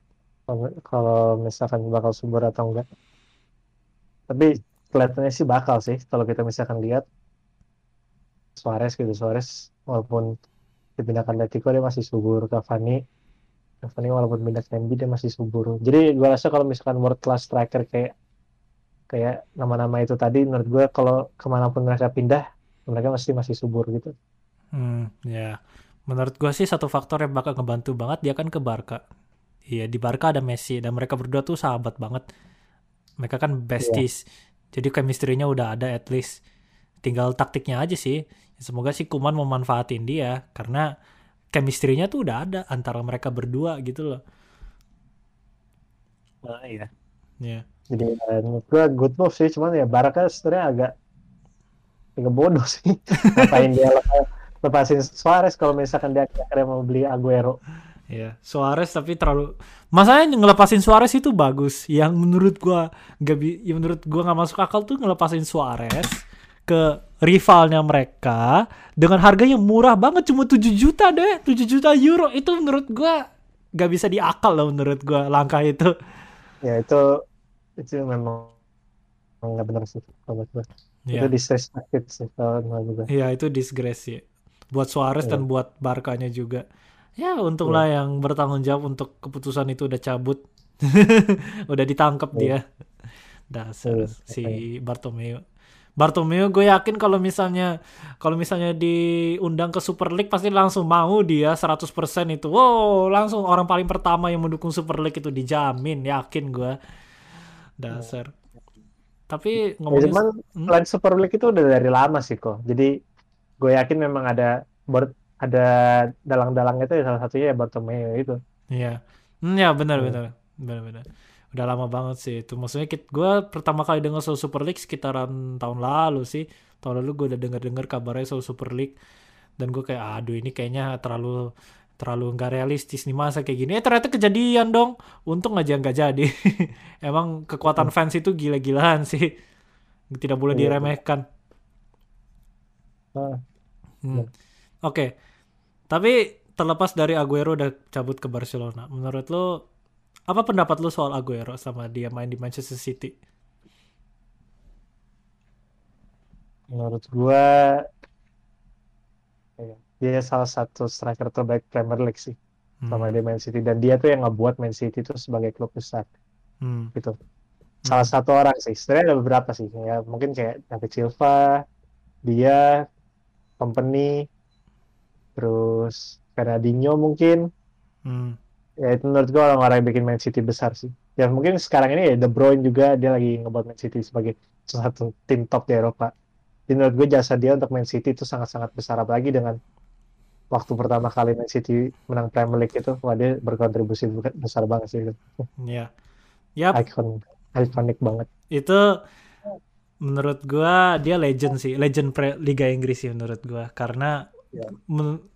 kalau misalkan bakal subur atau enggak. Tapi kelihatannya sih bakal sih kalau kita misalkan lihat Suarez gitu Suarez walaupun dipindahkan Atletico dia masih subur Cavani Cavani walaupun pindah ke dia masih subur jadi gue rasa kalau misalkan world class striker kayak kayak nama-nama itu tadi menurut gue kalau ke mana pun mereka pindah mereka pasti masih subur gitu. Hmm ya. Menurut gue sih satu faktor yang bakal ngebantu banget dia kan ke Barca. Iya di Barca ada Messi dan mereka berdua tuh sahabat banget. Mereka kan besties. Yeah. jadi chemistry-nya udah ada at least. Tinggal taktiknya aja sih. Semoga sih Kuman memanfaatin dia karena chemistry-nya tuh udah ada antara mereka berdua gitu loh. Nah iya. Yeah jadi ya, menurut gue good move sih cuman ya Barca sebenarnya agak agak bodoh sih ngapain dia lepasin Suarez kalau misalkan dia akhirnya mau beli Aguero Ya, Suarez tapi terlalu Masalahnya ngelepasin Suarez itu bagus. Yang menurut gua gak bi yang menurut gua nggak masuk akal tuh ngelepasin Suarez ke rivalnya mereka dengan harga yang murah banget cuma 7 juta deh, 7 juta euro. Itu menurut gua gak bisa diakal loh menurut gua langkah itu. Ya itu itu memang nggak benar sih kalau gue. Yeah. Itu disrespected sih kalau gue. Iya itu disgrace sih. Buat Suarez yeah. dan buat Barkanya juga. Ya untunglah yeah. yang bertanggung jawab untuk keputusan itu udah cabut. udah ditangkap yeah. dia. Dasar yeah. si Bartomeu. Bartomeu gue yakin kalau misalnya kalau misalnya diundang ke Super League pasti langsung mau dia 100% itu. Wow, langsung orang paling pertama yang mendukung Super League itu dijamin, yakin gue dasar tapi ngomongin ya, cuman hmm? Super League itu udah dari lama sih kok jadi gue yakin memang ada board ada dalang-dalang itu ya salah satunya ya Bartomeu itu iya Hmm, ya benar hmm. benar benar benar. Udah lama banget sih itu. Maksudnya gue pertama kali dengar soal Super League sekitaran tahun lalu sih. Tahun lalu gue udah dengar-dengar kabarnya soal Super League dan gue kayak aduh ini kayaknya terlalu terlalu nggak realistis nih masa kayak gini. Eh ternyata kejadian dong. Untung aja nggak jadi. Emang kekuatan hmm. fans itu gila-gilaan sih. Tidak boleh iya, diremehkan. Hmm. Hmm. Oke. Okay. Tapi terlepas dari Aguero udah cabut ke Barcelona, menurut lo apa pendapat lo soal Aguero sama dia main di Manchester City? Menurut gua ya, dia salah satu striker terbaik Premier League sih hmm. sama di Man City dan dia tuh yang ngebuat Man City itu sebagai klub besar hmm. gitu hmm. salah satu orang sih sebenarnya ada beberapa sih ya mungkin kayak David Silva dia company terus Fernandinho mungkin hmm. ya itu menurut gue orang-orang yang bikin Man City besar sih ya mungkin sekarang ini ya De Bruyne juga dia lagi ngebuat Man City sebagai salah satu tim top di Eropa jadi menurut gue jasa dia untuk Man City itu sangat-sangat besar apalagi dengan waktu pertama kali Man City menang Premier League itu wah dia berkontribusi besar banget sih itu ya yep. icon ikonik banget itu menurut gue dia legend sih legend pre Liga Inggris sih menurut gue karena yeah.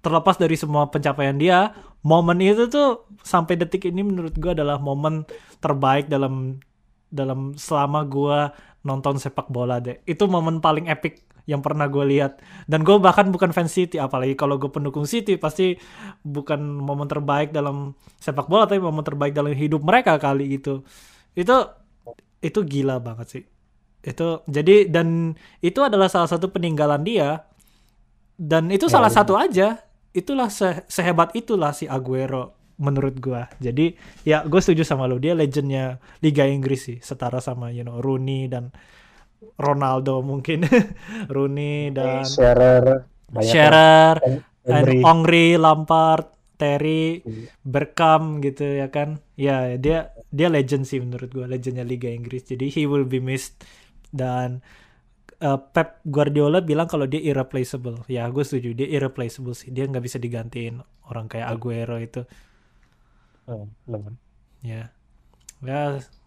terlepas dari semua pencapaian dia, momen itu tuh sampai detik ini menurut gue adalah momen terbaik dalam dalam selama gue nonton sepak bola deh. Itu momen paling epic yang pernah gue lihat. Dan gue bahkan bukan fans City, apalagi kalau gue pendukung City pasti bukan momen terbaik dalam sepak bola, tapi momen terbaik dalam hidup mereka kali itu. Itu itu gila banget sih. Itu jadi dan itu adalah salah satu peninggalan dia dan itu ya, salah ya. satu aja. Itulah se sehebat itulah si Aguero menurut gua. Jadi ya gue setuju sama lo dia legendnya Liga Inggris sih setara sama you know Rooney dan Ronaldo mungkin Rooney dan Shearer Shearer Ongri Lampard Terry iya. Berkham gitu ya kan ya dia dia legend sih menurut gua legendnya Liga Inggris jadi he will be missed dan uh, Pep Guardiola bilang kalau dia irreplaceable. Ya, gue setuju dia irreplaceable sih. Dia nggak bisa digantiin orang kayak Aguero itu. Oh, ya, ya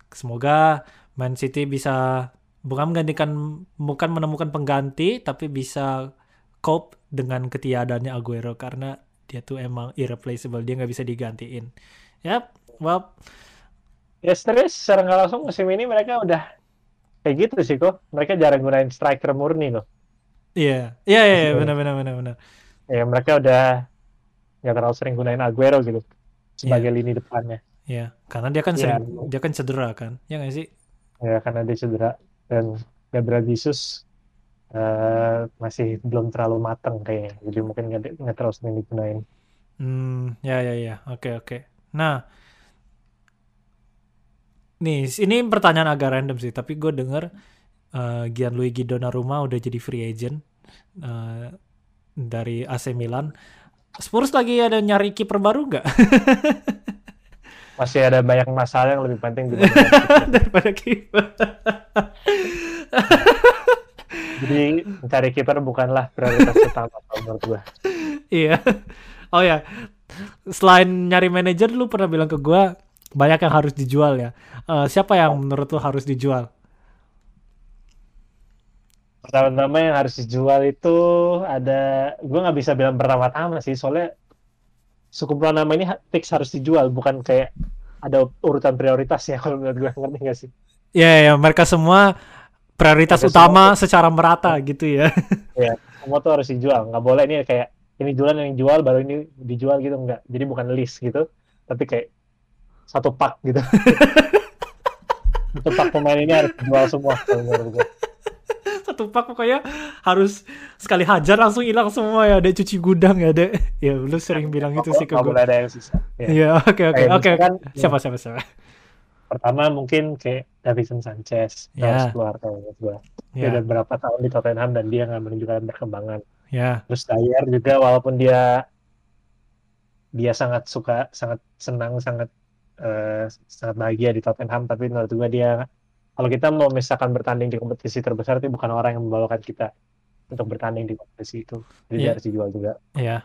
semoga Man City bisa bukan menggantikan, bukan menemukan pengganti, tapi bisa cope dengan ketiadaannya Aguero karena dia tuh emang irreplaceable. Dia nggak bisa digantiin. Ya, well. Ya, stres secara nggak langsung musim ini mereka udah kayak gitu sih kok mereka jarang gunain striker murni loh iya iya iya, iya benar benar benar benar ya mereka udah nggak terlalu sering gunain Aguero gitu sebagai yeah. lini depannya iya karena dia kan sering yeah. dia kan cedera kan ya nggak sih ya karena dia cedera dan Gabriel Jesus uh, masih belum terlalu matang kayaknya jadi mungkin nggak terlalu sering digunain hmm ya ya ya oke okay, oke okay. nah Nih, ini pertanyaan agak random sih, tapi gue denger uh, Gianluigi Donnarumma udah jadi free agent uh, dari AC Milan. Spurs lagi ada nyari kiper baru nggak? Masih ada banyak masalah yang lebih penting daripada kiper. Jadi mencari kiper bukanlah prioritas utama menurut gue. Iya. Oh ya, selain nyari manajer, lu pernah bilang ke gue banyak yang harus dijual ya. Uh, siapa yang menurut lo harus dijual? Pertama-tama yang harus dijual itu ada, gue nggak bisa bilang pertama-tama sih, soalnya sekumpulan nama ini fix harus dijual, bukan kayak ada urutan prioritasnya kalau menurut gue ngerti gak sih? Iya, yeah, yeah, mereka semua prioritas mereka utama semua, secara merata gitu ya. Iya, semua tuh harus dijual, nggak boleh ini kayak ini jualan yang jual baru ini dijual gitu. Nggak. Jadi bukan list gitu, tapi kayak satu pak gitu. Satu pak pemain ini harus dijual semua satu pak pokoknya harus sekali hajar langsung hilang semua ya ada cuci gudang ya deh ya lu sering bilang itu sih ke gue ada yang sisa ya oke oke oke siapa siapa siapa pertama mungkin kayak Davison Sanchez yeah. harus keluar kalau menurut gue dia yeah. udah berapa tahun di Tottenham dan dia nggak menunjukkan perkembangan yeah. terus Dyer juga walaupun dia dia sangat suka sangat senang sangat uh, sangat bahagia di Tottenham tapi menurut gue dia kalau kita mau misalkan bertanding di kompetisi terbesar itu bukan orang yang membawakan kita untuk bertanding di kompetisi itu jadi yeah. harus dijual juga yeah.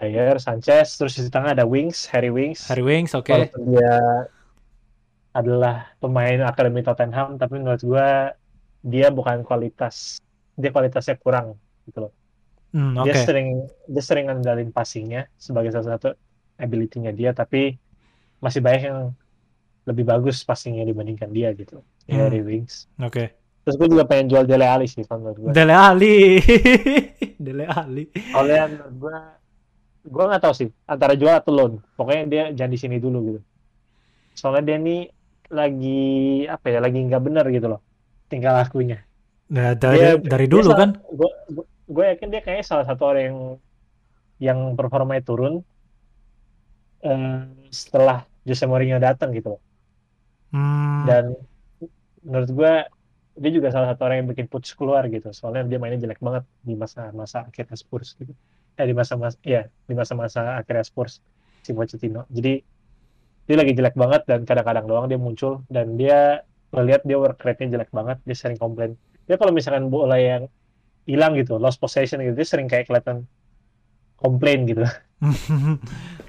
Dyer, Sanchez, terus di tengah ada Wings, Harry Wings. Harry Wings, oke. Okay. Walaupun dia adalah pemain akademi Tottenham, tapi menurut gue dia bukan kualitas, dia kualitasnya kurang gitu loh. Hmm, Dia oke. sering dia sering ngendalin passingnya sebagai salah satu ability-nya dia, tapi masih banyak yang lebih bagus passingnya dibandingkan dia gitu. Ya, Hmm. Harry Wings. Oke. Terus gue juga pengen jual Dele Alli sih kalau menurut gue. Dele Alli. Dele Alli. Soalnya menurut gue, gue nggak tahu sih antara jual atau loan. Pokoknya dia jangan di sini dulu gitu. Soalnya dia nih lagi apa ya, lagi nggak bener gitu loh tingkah lakunya. Nah, dari Dia- dari dulu kan. Gue yakin dia kayaknya salah satu orang yang yang performanya turun eh, setelah Jose Mourinho datang gitu loh. Hmm. Dan menurut gue dia juga salah satu orang yang bikin Puts keluar gitu. Soalnya dia mainnya jelek banget di masa-masa akhirnya Spurs gitu. Eh di masa-masa ya di masa-masa akhirnya Spurs si Pochettino. Jadi dia lagi jelek banget dan kadang-kadang doang dia muncul dan dia melihat dia work rate-nya jelek banget, dia sering komplain. Dia kalau misalkan bola yang hilang gitu, lost possession gitu, dia sering kayak kelihatan komplain gitu.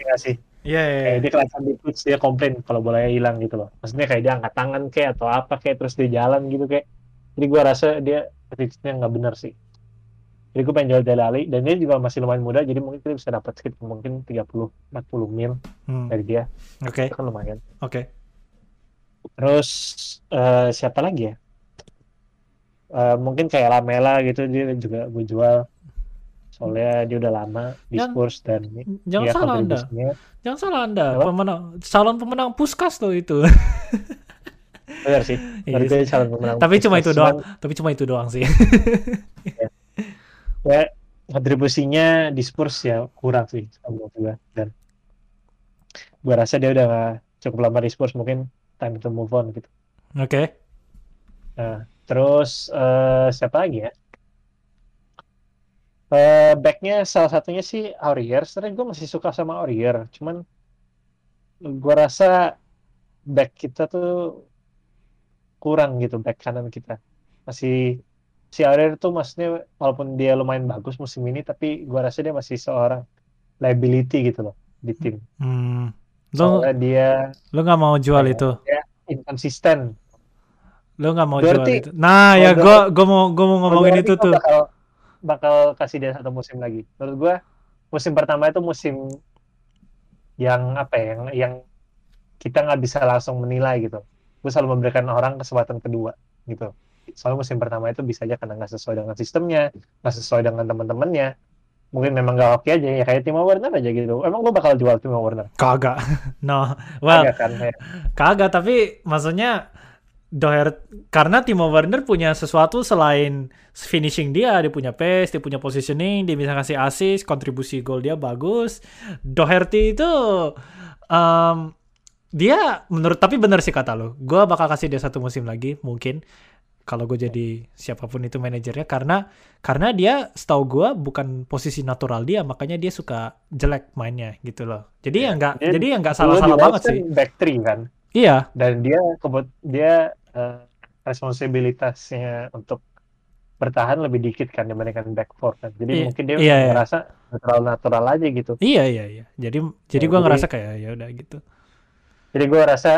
Nggak sih? Iya, kayak iya. dia kelihatan di pitch dia komplain kalau bolanya hilang gitu loh maksudnya kayak dia angkat tangan kayak atau apa kayak terus dia jalan gitu kayak jadi gua rasa dia attitude-nya nggak benar sih jadi gue pengen jual Dele Alli dan dia juga masih lumayan muda jadi mungkin kita bisa dapat sekitar mungkin 30 40 mil Hmm, dari dia Oke, itu kan lumayan oke. terus eh, siapa lagi ya Eh, mungkin kayak Lamela gitu dia juga gue jual soalnya dia udah lama di Yang- Spurs dan Jangan ya salah Anda. Jangan salah Anda. Apa? Pemenang calon pemenang Puskas loh itu. benar sih Iya calon pemenang Tapi cuma itu Cuman- doang. Tapi cuma itu doang sih. ya kontribusinya di Spurs ya kurang sih menurut gue dan gue rasa dia udah gak cukup lama di Spurs mungkin time to move on gitu. Oke. nah terus eh, siapa lagi ya? Eh backnya salah satunya sih Aurier. Sebenarnya gue masih suka sama Aurier cuman gue rasa back kita tuh kurang gitu back kanan kita. Masih si Aurier tuh maksudnya walaupun dia lumayan bagus musim ini tapi gue rasa dia masih seorang liability gitu loh di tim Hmm. Lo soalnya dia lo nggak mau jual itu. inconsistent Lo nggak mau Berarti- jual itu. Nah, ya gue gue mau gue mau ngomongin itu gua tuh. bakal bakal kasih dia satu musim lagi menurut gue musim pertama itu musim yang apa ya yang yang kita nggak bisa langsung menilai gitu gue selalu memberikan orang kesempatan kedua gitu soalnya musim pertama itu bisa aja karena nggak sesuai dengan sistemnya nggak sesuai dengan teman-temannya mungkin memang nggak oke aja ya kayak Timo Werner aja gitu emang gue bakal jual Timo Werner Kagak. No. Well, Agak kan kayak, Kagak, tapi maksudnya Doher karena Timo Werner punya sesuatu selain finishing dia, dia punya pace, dia punya positioning, dia bisa kasih assist, kontribusi gol dia bagus. Doherty itu em, dia menurut tapi benar sih kata lo. Gua bakal kasih dia satu musim lagi mungkin kalau gue jadi siapa pun itu manajernya karena karena dia setahu gua bukan posisi natural dia makanya dia suka jelek mainnya gitu loh. Jadi ya nggak Dia- jadi ya nggak dulu salah-salah di banget Wolves kan sih. back three kan Iya, dan dia kebut dia eh, responsibilitasnya untuk bertahan lebih dikit kan dibandingkan back four kan jadi Iya, mungkin dia iya, iya. merasa natural natural aja gitu Iya iya iya. Jadi jadi Ya, jadi- ngerasa kayak ya udah gitu. jadi gue rasa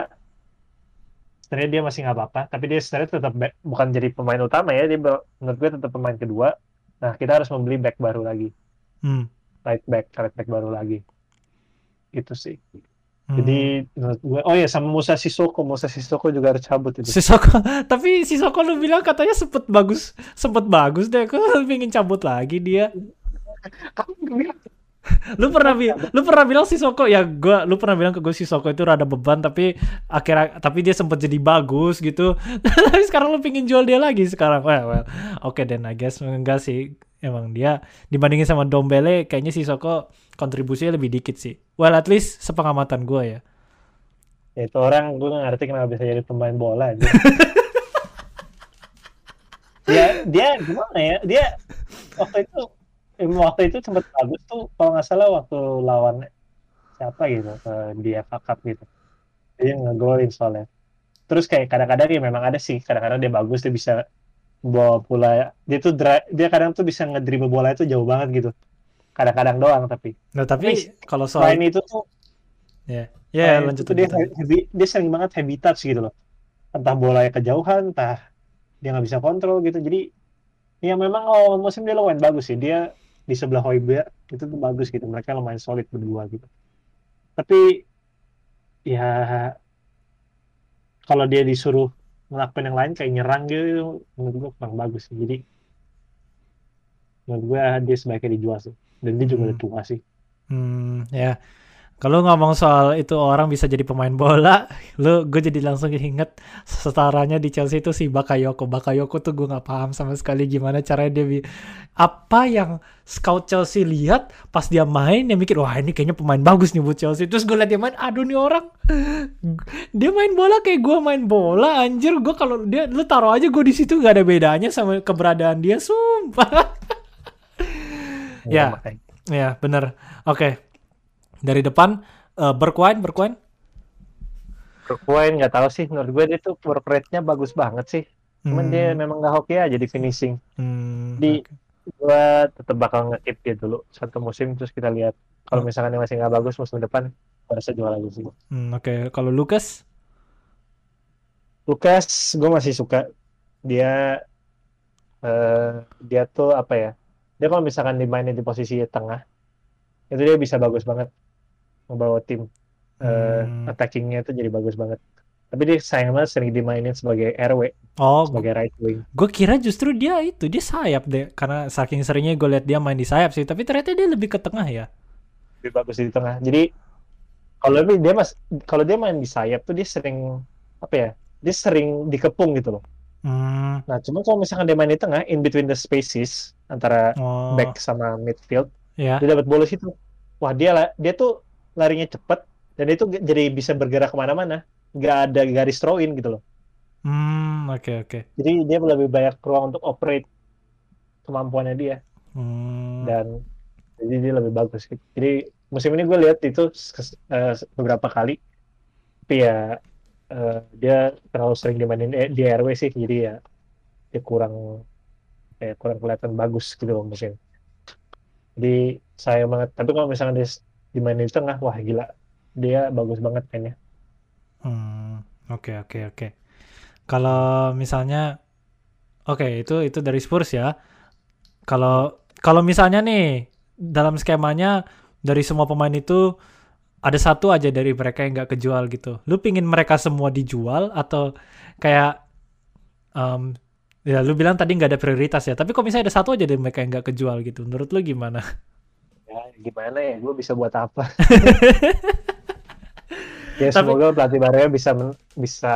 sebenarnya dia masih nggak apa-apa tapi dia sebenarnya tetap back- bukan jadi pemain utama ya dia menurut gue tetap pemain kedua nah kita harus membeli back baru lagi Hmm. right back right back baru lagi itu sih hmm. jadi menurut gue oh ya sama Musa Sissoko Musa Sissoko juga harus cabut itu Sisoko, tapi Sisoko lu bilang katanya sempet bagus, sempet bagus deh. Kok lu pengen cabut lagi dia? kamu bilang Lu pernah bi lu pernah bilang Sisoko ya gua lu pernah bilang ke gue Sisoko itu rada beban tapi akhirnya tapi dia sempet jadi bagus gitu. tapi sekarang lu pengen jual dia lagi sekarang. Well, well. Oke then I guess enggak sih. Emang dia dibandingin sama Dombele kayaknya Sisoko kontribusinya lebih dikit sih. Well at least sepengamatan gue ya. Ya, itu orang gue nggak ngerti kenapa bisa jadi pemain bola aja. dia dia gimana ya dia waktu itu waktu itu sempat bagus tuh kalau nggak salah waktu lawan siapa gitu eh, di FA Cup gitu. Dia ngegolin soalnya. Terus kayak kadang-kadang ya memang ada sih kadang-kadang dia bagus dia bisa bawa bola dia tuh dra- dia kadang tuh bisa ngedribble bola itu jauh banget gitu. Kadang-kadang doang tapi. Nah tapi kalau soal selain itu tuh ya ya yeah, lanjut itu dia heavy, dia sering banget heavy touch gitu loh. Entah bola kejauhan entah dia nggak bisa kontrol gitu. Jadi ya memang oh musim dia lumayan bagus sih. Dia di sebelah Hoiberg itu tuh bagus gitu. Mereka lumayan solid berdua gitu. Tapi ya kalau dia disuruh ngelakuin yang lain kayak nyerang gitu menurut gue kurang bagus sih. jadi menurut gue dia sebaiknya dijual sih. Dan dia juga hmm. udah tua sih. Hmm ya kalau ngomong soal itu orang bisa jadi pemain bola, lu gue jadi langsung inget setaranya di Chelsea itu si Bakayoko. Bakayoko tuh gue nggak paham sama sekali gimana caranya dia apa yang scout Chelsea lihat pas dia main dia mikir wah ini kayaknya pemain bagus nih buat Chelsea. Terus gue liat dia main, aduh nih orang dia main bola kayak gue main bola anjir. Gue kalau dia lu taruh aja gue di situ gak ada bedanya sama keberadaan dia sumpah. ya, ya bener. Oke. Okay dari depan uh, Berkwain Berkwain? Berkwain nggak tahu sih. Menurut gue dia tuh work rate-nya bagus banget sih. Cuman hmm. dia memang nggak hoki aja di finishing. Hmm, di okay. gue tetap bakal ngekip dia dulu satu musim terus kita lihat. Kalau hmm. misalkan dia masih nggak bagus musim depan harusnya jual lagi sih. Hmm, oke. Okay. kalau Lukas? Lukas gue masih suka. Dia uh, dia tuh apa ya? Dia kalau misalkan dimainin di posisi tengah itu dia bisa bagus banget membawa tim uh, attackingnya itu jadi bagus banget. Tapi dia sayang banget sering dimainin sebagai RW oh sebagai right wing. gue kira justru dia itu dia sayap deh. Karena saking seringnya gue lihat dia main di sayap sih tapi ternyata dia lebih ke tengah ya. Lebih bagus di tengah. Jadi kalau dia mas kalau dia main di sayap tuh dia sering apa ya dia sering dikepung gitu loh. Hmm. nah cuma kalau misalkan dia main di tengah in between the spaces antara oh. back sama midfield yeah. dia dapat bola situ. Wah dia dia tuh larinya cepet dan itu jadi bisa bergerak ke mana-mana. Nggak ada garis throw in gitu loh. Hmm oke okay, oke. Okay. jadi dia lebih banyak ruang untuk operate kemampuannya dia. Hmm. dan jadi dia lebih bagus gitu. jadi musim ini gue lihat itu uh, beberapa kali. Tapi ya uh, dia terlalu sering dimainin di RW sih. Jadi ya dia kurang eh, kurang kelihatan bagus gitu loh musim. Jadi sayang banget. Tapi kalau misalnya dia dimainin di tengah wah gila dia bagus banget kayaknya hmm oke oke oke kalau misalnya oke okay, itu itu dari Spurs ya kalau kalau misalnya nih dalam skemanya dari semua pemain itu ada satu aja dari mereka yang nggak kejual gitu. Lu pingin mereka semua dijual atau kayak um, ya lu bilang tadi nggak ada prioritas ya. Tapi kok misalnya ada satu aja dari mereka yang nggak kejual gitu. Menurut lu gimana? Gimana ya? Gue bisa buat apa? Ya Tapi, semoga pelatih barunya bisa men bisa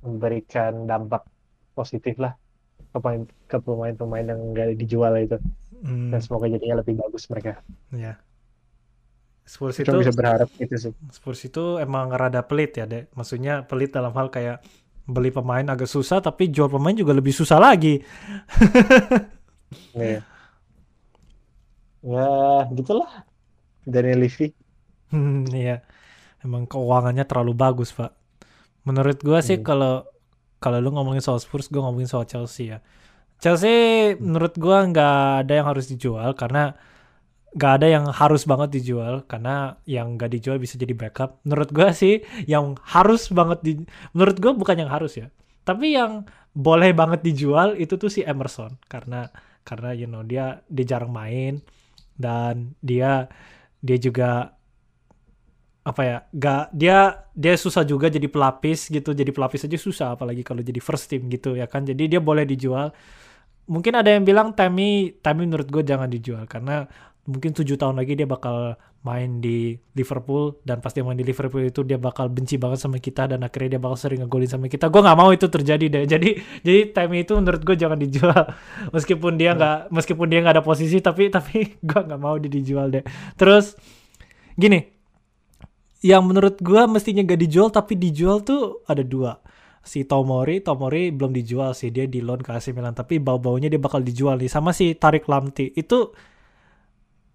memberikan dampak positif lah ke pemain ke pemain-pemain yang gak dijual itu. Hmm. dan semoga jadinya lebih bagus mereka. Ya Spurs itu bisa berharap itu sih. Spurs itu emang rada pelit ya dek. Maksudnya pelit dalam hal kayak beli pemain agak susah tapi jual pemain juga lebih susah lagi. Yeah ya gitulah dari Levy hmm, iya emang keuangannya terlalu bagus pak menurut gue sih hmm. kalau kalau lu ngomongin soal Spurs gue ngomongin soal Chelsea ya Chelsea hmm. menurut gue nggak ada yang harus dijual karena nggak ada yang harus banget dijual karena yang nggak dijual bisa jadi backup. Menurut gue sih yang harus banget di, menurut gue bukan yang harus ya, tapi yang boleh banget dijual itu tuh si Emerson karena karena you know dia dia jarang main dan dia dia juga apa ya gak dia dia susah juga jadi pelapis gitu. Jadi pelapis aja susah apalagi kalau jadi first team gitu ya kan? Jadi dia boleh dijual. Mungkin ada yang bilang Tammy Tammy menurut gue jangan dijual. Karena mungkin tujuh tahun lagi dia bakal main di Liverpool dan pasti main di Liverpool itu dia bakal benci banget sama kita dan akhirnya dia bakal sering ngegolin sama kita. Gue nggak mau itu terjadi deh. Jadi jadi time itu menurut gue jangan dijual meskipun dia nggak meskipun dia nggak ada posisi tapi tapi gue nggak mau dia dijual deh. Terus gini, yang menurut gue mestinya gak dijual tapi dijual tuh ada dua si Tomori, Tomori belum dijual sih dia di loan ke AC Milan tapi bau-baunya dia bakal dijual nih sama si Tarik Lamti itu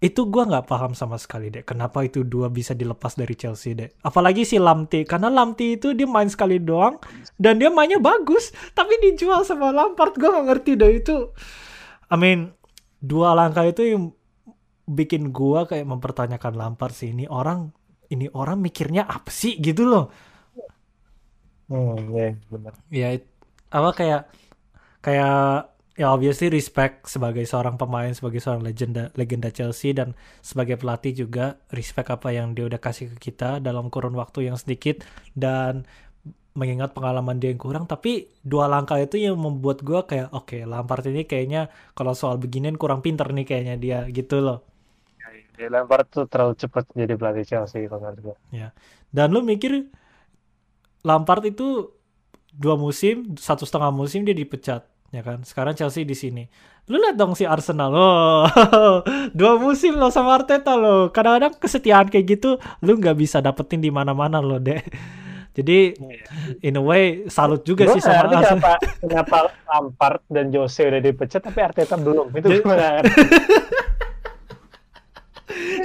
itu gue nggak paham sama sekali deh kenapa itu dua bisa dilepas dari Chelsea deh apalagi si Lamti karena Lamti itu dia main sekali doang dan dia mainnya bagus tapi dijual sama Lampard. Gue nggak ngerti deh itu I mean dua langkah itu yang bikin gua kayak mempertanyakan Lampard sih ini orang ini orang mikirnya apa sih gitu loh. Hmm, ya benar. Ya apa kayak kayak ya obviously respect sebagai seorang pemain sebagai seorang legenda legenda Chelsea dan sebagai pelatih juga respect apa yang dia udah kasih ke kita dalam kurun waktu yang sedikit dan mengingat pengalaman dia yang kurang. Tapi dua langkah itu yang membuat gue kayak oke okay, Lampard ini kayaknya kalau soal beginian kurang pinter nih kayaknya dia gitu loh. Ya, Lampard tuh terlalu cepat jadi pelatih Chelsea kalau gue ya. Dan lu mikir Lampard itu dua musim satu setengah musim dia dipecat ya kan sekarang Chelsea di sini lu lihat dong si Arsenal oh dua musim lo sama Arteta lo kadang-kadang kesetiaan kayak gitu lu nggak bisa dapetin di mana-mana lo deh jadi in a way salut juga Bro, sih sama Arsenal. Kenapa, kenapa Lampard dan Jose udah dipecat tapi Arteta belum? Itu gimana?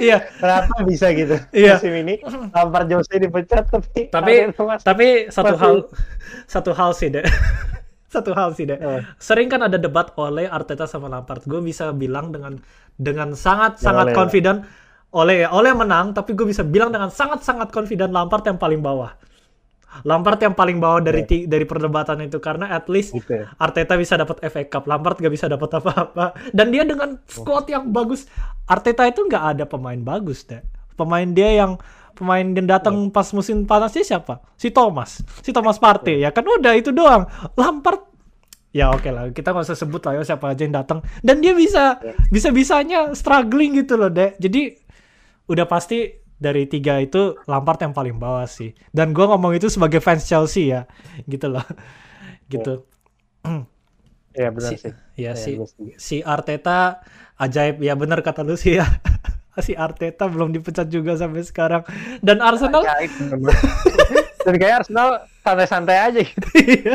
Iya. Kenapa bisa gitu? Iya. Musim ini Lampard Jose dipecat tapi tapi tapi satu hal satu hal sih deh. satu hal sih deh. Uh. Sering kan ada debat oleh Arteta sama Lampard. Gue bisa bilang dengan dengan sangat ya, sangat oleh confident oleh oleh menang, tapi gue bisa bilang dengan sangat sangat confident Lampard yang paling bawah. Lampard yang paling bawah dari yeah. dari perdebatan itu karena at least okay. Arteta bisa dapat FA Cup, Lampard gak bisa dapat apa-apa. Dan dia dengan squad yang bagus, Arteta itu nggak ada pemain bagus deh. Pemain dia yang pemain yang datang yeah. pas musim panas sih siapa? Si Thomas, si Thomas Partey yeah. ya kan udah itu doang. Lampard ya oke okay lah kita nggak usah sebut lah ya siapa aja yang datang dan dia bisa yeah. bisa bisanya struggling gitu loh deh jadi udah pasti dari tiga itu Lampard yang paling bawah sih. Dan gue ngomong itu sebagai fans Chelsea ya, gitu loh, gitu. Ya benar si, sih. Ya, ya si si Arteta ajaib ya benar kata lu sih ya. si Arteta belum dipecat juga sampai sekarang. Dan Arsenal ajaib, Dan kayak Arsenal santai-santai aja gitu. Iya.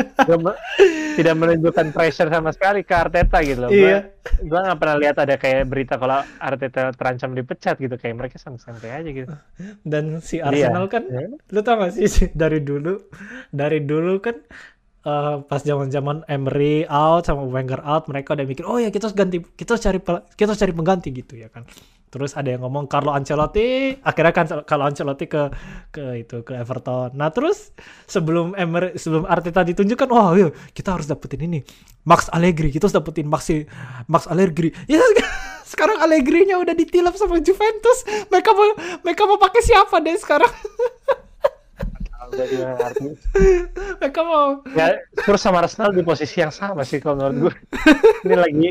tidak menunjukkan pressure sama sekali ke Arteta gitu loh. Iya. Gue gak pernah lihat ada kayak berita kalau Arteta terancam dipecat gitu. Kayak mereka santai-santai aja gitu. Dan si Arsenal iya. kan, ya. lu tau gak sih dari dulu, dari dulu kan uh, pas zaman-zaman Emery out sama Wenger out, mereka udah mikir, oh ya kita harus ganti, kita harus cari, kita harus cari pengganti gitu ya kan. Terus ada yang ngomong Carlo Ancelotti, akhirnya kan Carlo Ancelotti ke ke itu ke Everton. Nah terus sebelum Emery, sebelum Arteta ditunjukkan, wah yuk kita harus dapetin ini Max Allegri, kita harus dapetin Max Max Allegri. Ya sekarang Allegri-nya udah ditilap sama Juventus. Mereka mau mereka mau pakai siapa deh sekarang? mereka mau ya Spurs sama Arsenal di posisi yang sama sih kalau menurut gue ini lagi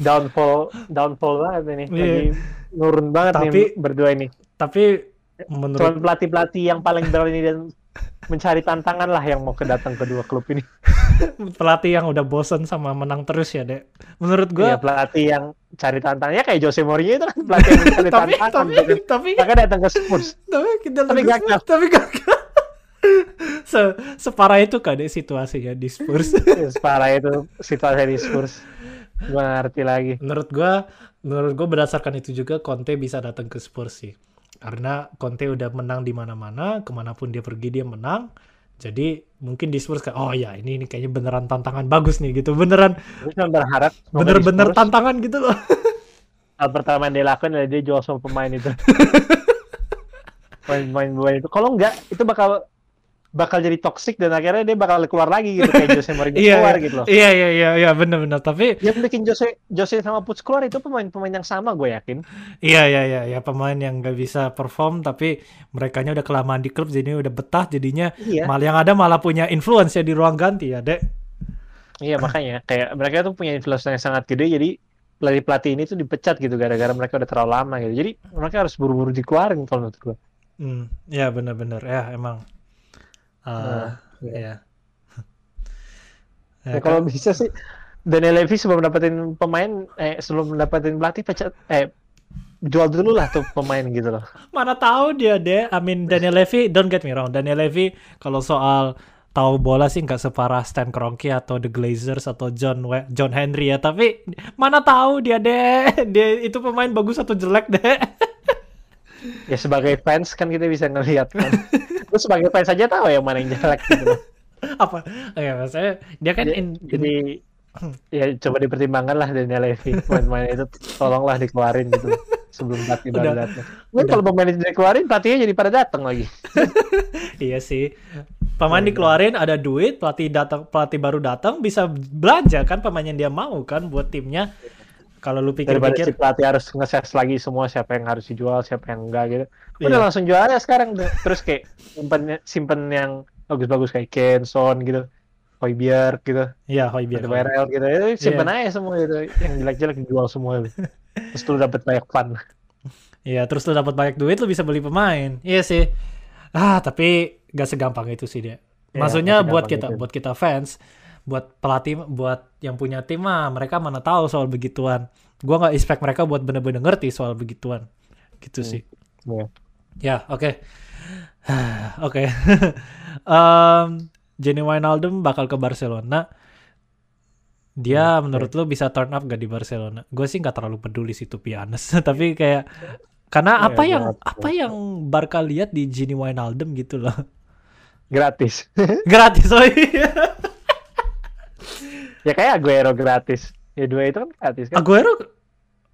downfall downfall banget ini yeah. lagi nurun banget tapi, nih berdua ini. tapi menurut pelatih pelatih yang paling berani dan mencari tantangan lah yang mau kedatang kedua klub ini. Pelatih yang udah bosen sama menang terus ya dek. Menurut gue ya, pelatih yang cari tantangannya kayak Jose Mourinho itu kan pelatih yang mencari tapi, tantangan tapi, tapi, tapi, maka datang ke Spurs. Tapi kita tapi gagal. tapi gagal. Se separah itu kan deh situasinya di Spurs. Separah itu situasi di Spurs. Gue ngerti lagi. Menurut gue menurut gue berdasarkan itu juga Conte bisa datang ke Spurs sih. Karena Conte udah menang di mana-mana ke mana pun dia pergi dia menang. Jadi mungkin di Spurs kayak oh ya ini ini kayaknya beneran tantangan bagus nih gitu. Beneran. Berharap bener-bener tantangan gitu loh. Hal pertama yang dia lakukan adalah dia jual semua pemain itu. Pemain-pemain itu. Kalau enggak itu bakal bakal jadi toxic dan akhirnya dia bakal keluar lagi gitu kayak Jose Mourinho iya, keluar iya. gitu loh. Iya iya iya iya benar-benar tapi yang bikin Jose Jose sama Puts keluar itu pemain-pemain yang sama gue yakin. Iya iya iya ya pemain yang gak bisa perform tapi mereka udah kelamaan di klub jadi udah betah jadinya iya. malah yang ada malah punya influence ya di ruang ganti ya, Dek. Iya makanya kayak mereka tuh punya influence yang sangat gede jadi pelatih pelatih ini tuh dipecat gitu gara-gara mereka udah terlalu lama gitu. Jadi mereka harus buru-buru dikeluarin kalau menurut gue. Hmm, ya benar-benar ya emang Uh, nah, ya. ya, ya kalau bisa sih Daniel Levy sebelum dapetin pemain eh sebelum dapetin pelatih pecat eh jual dulu lah tuh pemain gitu loh. Mana tahu dia deh. I mean Daniel Levy don't get me wrong. Daniel Levy kalau soal tahu bola sih nggak separah Stan Kroenke atau The Glazers atau John We John Henry ya. Tapi mana tahu dia deh. Dia itu pemain bagus atau jelek deh. ya sebagai fans kan kita bisa ngelihat kan. Gue sebagai fans saja tahu yang mana yang jelek gitu. Apa? Ya maksudnya dia kan jadi, in, jadi ya coba dipertimbangkan lah Daniel Levy main-main itu tolonglah dikeluarin gitu. sebelum pelatih baru datang. Mungkin kalau pemain itu dikeluarin pelatihnya jadi pada datang lagi. iya sih. Pemain dikeluarin ada duit, pelatih datang pelatih baru datang bisa belanja kan pemain yang dia mau kan buat timnya. Kalau lu pikir-pikir si pelatih harus nge lagi semua siapa yang harus dijual, siapa yang enggak gitu. Udah iya. langsung jual aja sekarang terus kayak simpen simpen yang bagus-bagus kayak Kenson gitu. Hoybier gitu. Iya, Hoybier. WRL gitu. Itu simpen yeah. aja semua itu. Yang jelek-jelek dijual semua itu. terus lu dapat banyak fun. Iya, terus lu dapat banyak duit lu bisa beli pemain. Iya sih. Ah, tapi gak segampang itu sih dia. Iya, Maksudnya ya, buat kita itu. buat kita fans, buat pelatih, buat yang punya tim mah mereka mana tahu soal begituan. Gua nggak expect mereka buat bener-bener ngerti soal begituan. Gitu hmm. sih. Yeah. Ya, oke. Oke. Jenny Wijnaldum bakal ke Barcelona. Dia hmm, menurut okay. lo bisa turn up gak di Barcelona? Gue sih nggak terlalu peduli sih tuh pianes, tapi kayak karena apa ya, yang apa yang Barca lihat di Jenny Wijnaldum gitu loh. Gratis. gratis oh iya. Ya kayak Aguero gratis. Ya dua itu kan gratis kan. Aguero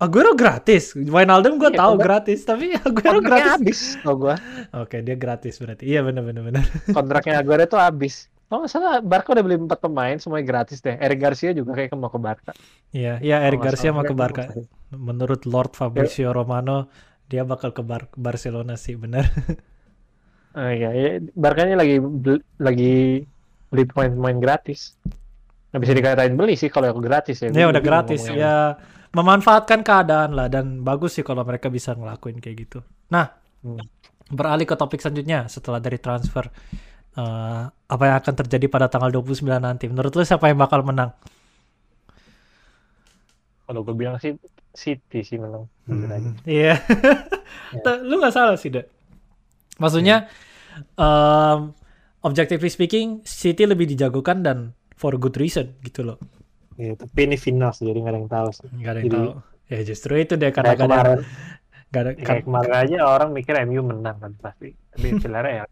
Aguero gratis. Wijnaldum gue iya, tahu gratis, tapi Aguero gratis. habis oh gua. Oke, dia gratis berarti. Iya benar benar benar. Kontraknya Aguero itu habis. Oh salah Barca udah beli empat pemain semuanya gratis deh. Eric Garcia juga kayak mau ke Barca. Iya, iya Eric Garcia mau ke Barca. Menurut Lord Fabrizio ya. Romano dia bakal ke Bar Barcelona sih benar. Oh iya, ya, Barkanya lagi lagi beli pemain-pemain gratis. Nggak bisa dikatain beli sih kalau gratis ya. Ya udah gratis ya. Memanfaatkan keadaan lah dan bagus sih kalau mereka bisa ngelakuin kayak gitu. Nah, hmm. beralih ke topik selanjutnya setelah dari transfer uh, apa yang akan terjadi pada tanggal 29 nanti. Menurut lu siapa yang bakal menang? Kalau gue bilang sih City sih menang. Hmm, iya. yeah. Lu nggak salah sih, Dek. Maksudnya, yeah. um, objectively speaking, City lebih dijagokan dan for good reason gitu loh. Iya, tapi ini final sih, jadi nggak ada yang tahu sih. Nggak ada yang jadi, tahu. Ya justru itu deh karena kemarin, gak ada, kan, kemarin aja orang mikir MU menang kan pasti. Tapi sebenarnya ya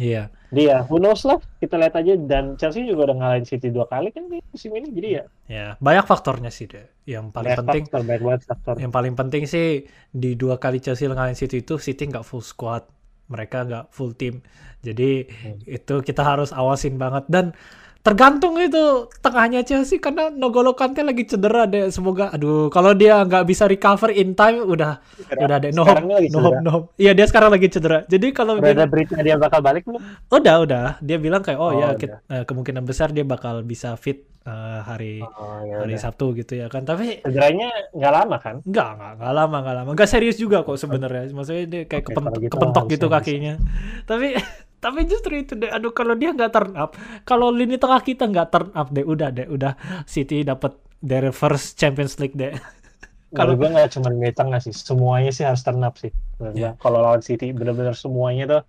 Iya. Dia, who knows lah. Kita lihat aja dan Chelsea juga udah ngalahin City dua kali kan di musim ini jadi ya. Ya, banyak faktornya sih deh. Yang paling banyak penting faktor, banyak faktor. Yang paling penting sih di dua kali Chelsea ngalahin City itu City nggak full squad. Mereka nggak full team. Jadi hmm. itu kita harus awasin banget dan tergantung itu tengahnya Chelsea karena Nogolo Kante lagi cedera deh semoga aduh kalau dia nggak bisa recover in time udah cedera. udah deh no hope no hope no hope. Iya dia sekarang lagi cedera. Jadi kalau dia ada berita dia bakal balik belum? Udah udah. Dia bilang kayak oh, oh ya kita, uh, kemungkinan besar dia bakal bisa fit uh, hari oh, ya hari udah. Sabtu gitu ya kan. Tapi cederanya nggak lama kan? Nggak nggak nggak lama nggak lama. Nggak serius juga kok sebenarnya. Maksudnya dia kayak okay, kepentok, gitu kepentok gitu kakinya. Tapi tapi justru itu deh aduh kalau dia nggak turn up kalau lini tengah kita nggak turn up deh udah deh udah City dapat dari first Champions League deh kalau gue nggak cuma lini tengah sih semuanya sih harus turn up sih yeah. kalau lawan City benar-benar semuanya tuh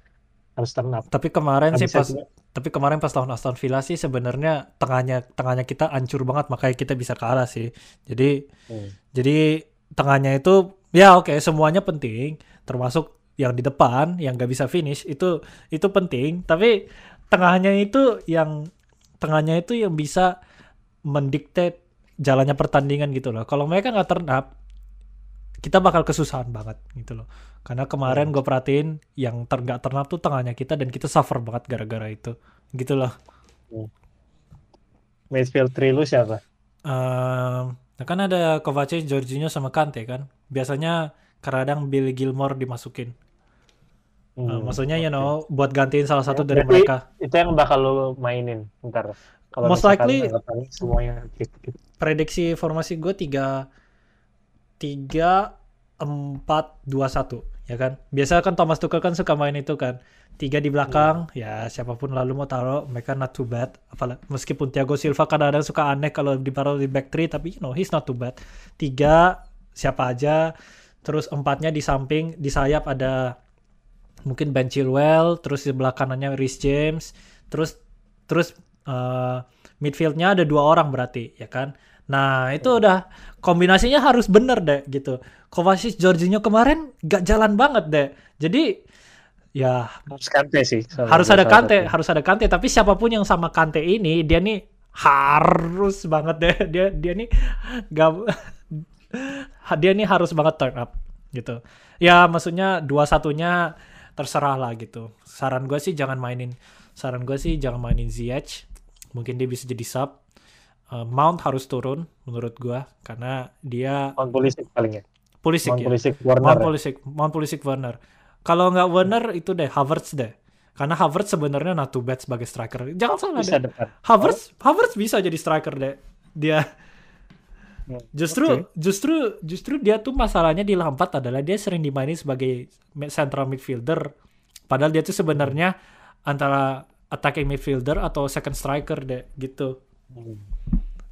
harus turn up tapi kemarin Habis sih pas juga. tapi kemarin pas lawan Aston Villa sih sebenarnya tengahnya tengahnya kita hancur banget makanya kita bisa kalah sih jadi hmm. jadi tengahnya itu ya oke okay, semuanya penting termasuk yang di depan yang gak bisa finish itu itu penting tapi tengahnya itu yang tengahnya itu yang bisa mendikte jalannya pertandingan gitu loh kalau mereka nggak turn up kita bakal kesusahan banget gitu loh karena kemarin hmm. gue perhatiin yang ter gak turn up tuh tengahnya kita dan kita suffer banget gara-gara itu gitu loh hmm. midfield three lu siapa? Uh, kan ada Kovacic, Jorginho sama Kante kan biasanya kadang Billy Gilmore dimasukin. Hmm, uh, maksudnya okay. you know buat gantiin salah satu ya, dari mereka. Itu yang bakal lo mainin ntar. Kalau most likely semuanya gitu, gitu. Prediksi formasi gue tiga tiga empat dua satu ya kan. Biasa kan Thomas Tuchel kan suka main itu kan. Tiga di belakang, hmm. ya siapa pun lalu mau taruh, mereka not too bad. Apalagi meskipun Thiago Silva kadang-kadang suka aneh kalau ditaruh di back three, tapi you know he's not too bad. Tiga siapa aja, terus empatnya di samping di sayap ada mungkin Ben Chilwell terus di sebelah kanannya Rhys James terus terus uh, midfieldnya ada dua orang berarti ya kan? Nah itu udah kombinasinya harus bener deh gitu. Kovacic Jorginho kemarin gak jalan banget deh jadi ya harus kante sih harus ada kante harus ada kante. Tapi siapa pun yang sama kante ini dia nih harus banget deh dia dia nih gak dia nih harus banget turn up gitu. Ya maksudnya dua satunya terserah lah gitu. Saran gue sih jangan mainin, saran gue sih jangan mainin ZH. Mungkin dia bisa jadi sub. Uh, Mount harus turun menurut gue karena dia Mount Pulisic paling ya. Pulisic Mount ya. Pulisic Warner. Mount ya? Pulisic, Mount Pulisic Werner. Kalau nggak Werner itu deh Havertz deh. Karena Havertz sebenarnya not too bad sebagai striker. Jangan salah Bisa deh. depan. Havertz Havertz bisa jadi striker deh. Dia Hmm, justru oke. justru justru dia tuh masalahnya di Lampard adalah dia sering dimainin sebagai central midfielder. Padahal dia tuh sebenarnya antara attacking midfielder atau second striker deh gitu. Hmm.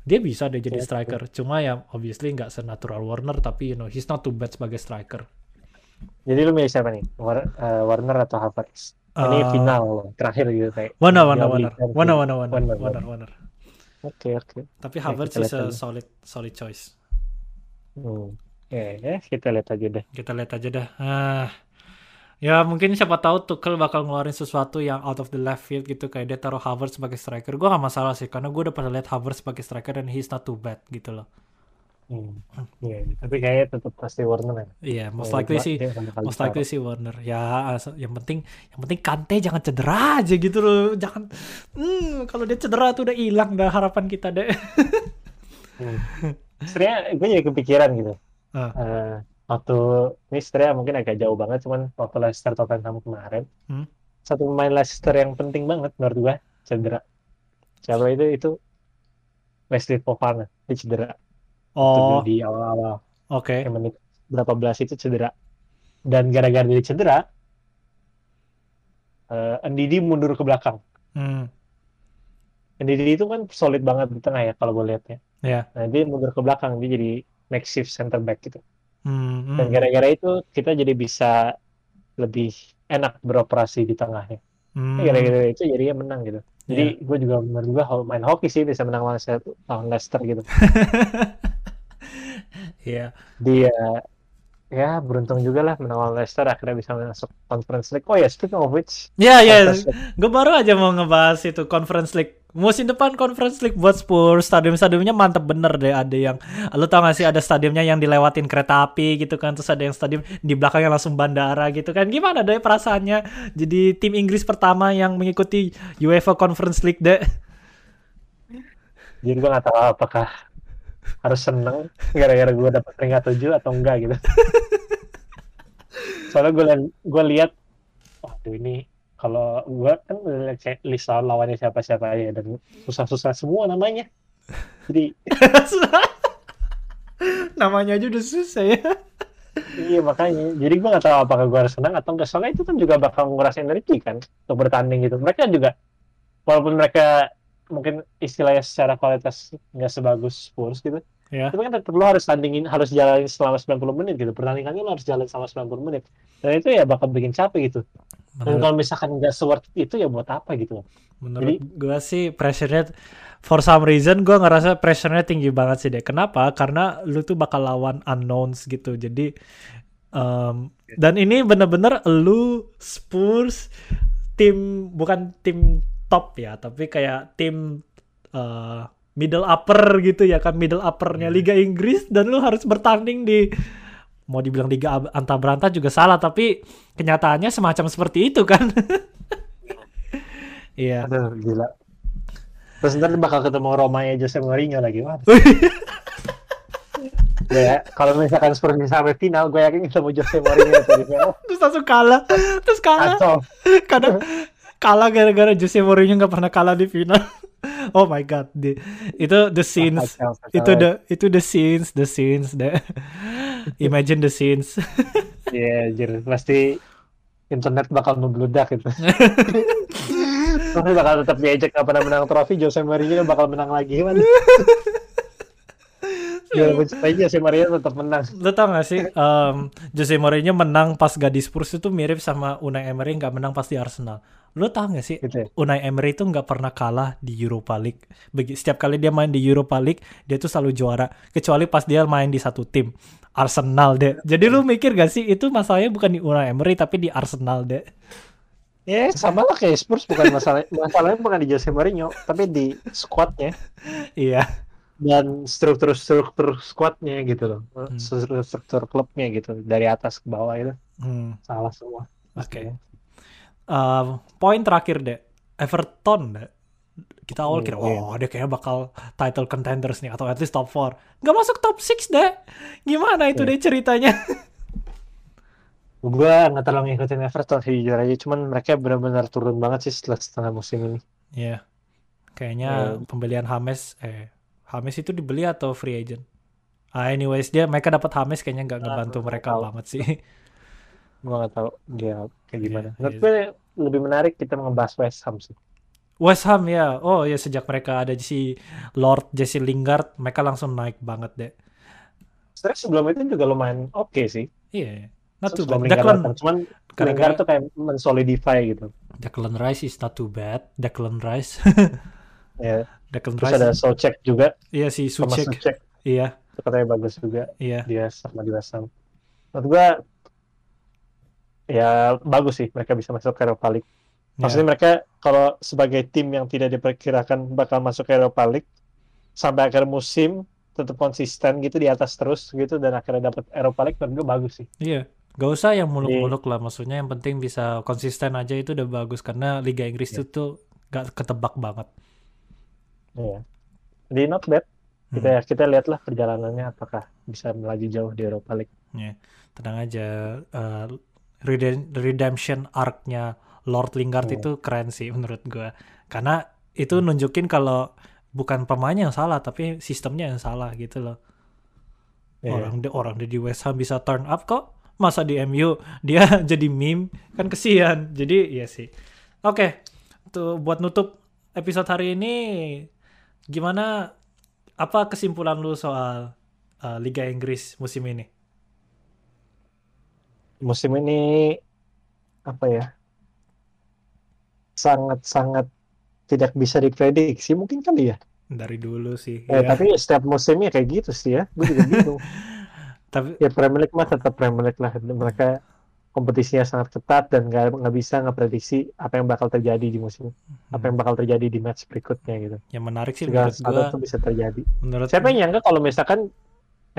Dia bisa deh jadi striker. Cuma ya obviously nggak senatural Warner tapi you know he's not too bad sebagai striker. Jadi lu milih siapa nih? War- eh, Warner atau Havertz? Ini Eh, final terakhir gitu kayak. Warner, Warner, Warner, Chelsea. Warner, Warner, Warner, Warner, Warner, Warner. Oke oke. Tapi Havertz kita is lihat a aja. solid, solid choice. Hmm. Ya, ya, kita lihat aja deh. Kita lihat aja dah. Ah, ya mungkin siapa tahu Tuchel bakal ngeluarin sesuatu yang out of the left field gitu kayak dia taruh Havertz sebagai striker. Gue gak masalah sih karena gue udah pernah lihat Havertz sebagai striker dan he's not too bad gitu loh. Hmm. Iya, tapi kayaknya tetap pasti Warner ya. Iya, most likely sih, most likely sih Warner. Ya, yang penting, yang penting Kante jangan cedera aja gitu loh. Jangan, hmm, kalau dia cedera tuh udah hilang dah harapan kita deh. Hmm. Sebenarnya gue jadi kepikiran gitu. Ah. Eh, waktu ini sebenarnya mungkin agak jauh banget, cuman waktu Leicester Tottenham kemarin, Hmm. satu pemain Leicester yang penting banget menurut gue cedera. Siapa itu? Itu Wesley Fofana, dia cedera. Waktu Oh, di awal-awal oke. yang menit berapa belas itu cedera. Dan gara-gara dia cedera, eh Ndidi mundur ke belakang. Hmm, Ndidi itu kan solid banget di tengah ya kalau gue lihat ya. ya. Nah, dia mundur ke belakang, dia jadi makeshift center back gitu. Hmm, Dan hmm, gara-gara itu kita jadi bisa lebih enak beroperasi di tengahnya. hmm. Gara-gara itu jadinya menang gitu. Jadi gue juga gue ho- main hoki sih bisa menang lawan Leicester gitu. Iya. Dia ya beruntung juga lah menang lawan Leicester akhirnya bisa masuk Conference League. Oh ya, speaking of which, Ya, ya. Conference League. Gue baru aja mau ngebahas itu Conference League. Musim depan Conference League buat Spurs, stadium-stadiumnya mantep bener deh. Ada yang, lu tau gak sih ada stadiumnya yang dilewatin kereta api gitu kan. Terus ada yang stadium di belakangnya langsung bandara gitu kan. Gimana deh perasaannya jadi tim Inggris pertama yang mengikuti UEFA Conference League deh. jadi gue nggak tahu apakah harus seneng gara-gara gue dapet peringkat tujuh atau enggak gitu. Soalnya gue gue lihat, waduh ini kalau gue kan list lawan lawannya siapa-siapa aja dan susah-susah semua namanya. Jadi Namanya aja udah susah ya. iya makanya. Jadi gue nggak tahu apakah gue harus senang atau enggak. Soalnya itu kan juga bakal nguras energi kan untuk bertanding gitu. Mereka juga walaupun mereka mungkin istilahnya secara kualitas nggak sebagus Spurs gitu. Ya. Tapi kan tetap lo harus tandingin, harus jalanin selama 90 menit gitu. Pertandingannya lo harus jalan selama 90 menit. Dan itu ya bakal bikin capek gitu. Dan Menurut, kalau misalkan nggak seworth it itu ya buat apa gitu. menurut gue sih pressure-nya for some reason gue ngerasa pressure-nya tinggi banget sih deh. Kenapa? Karena lu tuh bakal lawan unknowns gitu. Jadi um, dan ini bener-bener lu Spurs tim bukan tim top ya, tapi kayak tim uh, middle upper gitu ya kan middle uppernya Liga Inggris dan lu harus bertanding di mau dibilang Liga Ab- Anta Beranta juga salah tapi kenyataannya semacam seperti itu kan. Iya. Aduh, gila. Terus ntar bakal ketemu Roma ya Jose Mourinho lagi. Wah. ya, kalau misalkan Spurs bisa sampai final, gue yakin ketemu Jose Mourinho terus langsung kalah terus kalah Kacau. karena kalah gara-gara Jose Mourinho nggak pernah kalah di final oh my god Di- itu the scenes Kacau, kacau. itu the itu the scenes the scenes the imagine the scenes Iya, anjir. Pasti internet bakal membludak itu. Tapi bakal tetap diajak nggak pernah menang trofi, Jose Mourinho bakal menang lagi. Mana? Gue ceritain Jose Mourinho tetap menang. lo tau gak sih um, Jose Mourinho menang pas gak di Spurs itu mirip sama Unai Emery nggak menang pas di Arsenal lo tau gak sih Gitu ya. Unai Emery itu nggak pernah kalah di Europa League. Begi, setiap kali dia main di Europa League, dia tuh selalu juara. Kecuali pas dia main di satu tim, Arsenal deh. Jadi lu mikir gak sih itu masalahnya bukan di Unai Emery tapi di Arsenal deh. Ya, sama lah kayak Spurs bukan masalah masalahnya bukan di Jose Mourinho, tapi di squadnya. Iya. Dan struktur-struktur squadnya gitu loh, hmm. struktur klubnya gitu dari atas ke bawah itu hmm. salah semua. Oke. Okay. Uh, poin terakhir deh, Everton deh. Kita awal kira, iya. oh dia kayaknya bakal title contenders nih atau at least top 4. Gak masuk top 6 deh. Gimana itu yeah. deh ceritanya? gue nggak terlalu ngikutin Everton sih jujur aja cuman mereka benar-benar turun banget sih setelah setengah musim ini Iya yeah. kayaknya yeah. pembelian Hames eh Hames itu dibeli atau free agent ah anyways dia mereka dapat Hames kayaknya nggak ngebantu mereka tahu. banget sih gue nggak tahu dia kayak gimana yeah, menurut yeah. gue lebih menarik kita ngebahas West Ham sih West Ham ya oh ya sejak mereka ada si Lord Jesse Lingard mereka langsung naik banget deh Sebenarnya sebelum itu juga lumayan oke okay sih. Iya. Yeah. Not too bad. Declan, cuman gara tuh kayak mensolidify gitu. Declan Rice is not too bad. Declan Rice. ya. Yeah. Declan Terus Rice. ada Socek juga. Iya si Socek. Iya. Itu katanya bagus juga. Iya. Dia sama di West Ham. Menurut gua ya bagus sih mereka bisa masuk ke Europa League. Iya. Maksudnya yeah. mereka kalau sebagai tim yang tidak diperkirakan bakal masuk ke Europa League sampai akhir musim tetap konsisten gitu di atas terus gitu dan akhirnya dapat Europa League menurut gue bagus sih. Iya. Gak usah yang muluk-muluk lah, maksudnya yang penting bisa konsisten aja itu udah bagus karena Liga Inggris yeah. itu tuh gak ketebak banget. Iya. Di not bad. Kita hmm. kita lihatlah perjalanannya apakah bisa melaju jauh di Europa League. Iya. Yeah. Tenang aja. Uh, redemption arc-nya Lord Lingard yeah. itu keren sih menurut gue. Karena itu nunjukin kalau bukan pemainnya yang salah tapi sistemnya yang salah gitu loh. Yeah. Orang orang di West Ham bisa turn up kok masa di MU dia jadi meme kan kesian jadi ya sih oke okay. tuh buat nutup episode hari ini gimana apa kesimpulan lu soal uh, Liga Inggris musim ini? Musim ini apa ya sangat-sangat tidak bisa diprediksi mungkin kali ya. Dari dulu sih eh, ya. tapi setiap musimnya kayak gitu sih ya. Gue juga bingung. Tapi ya Premier League mah tetap Premier League lah. Mereka kompetisinya sangat ketat dan nggak nggak bisa ngeprediksi apa yang bakal terjadi di musim hmm. apa yang bakal terjadi di match berikutnya gitu. Yang menarik sih Segala menurut gua. bisa terjadi. Menurut siapa yang nyangka kalau misalkan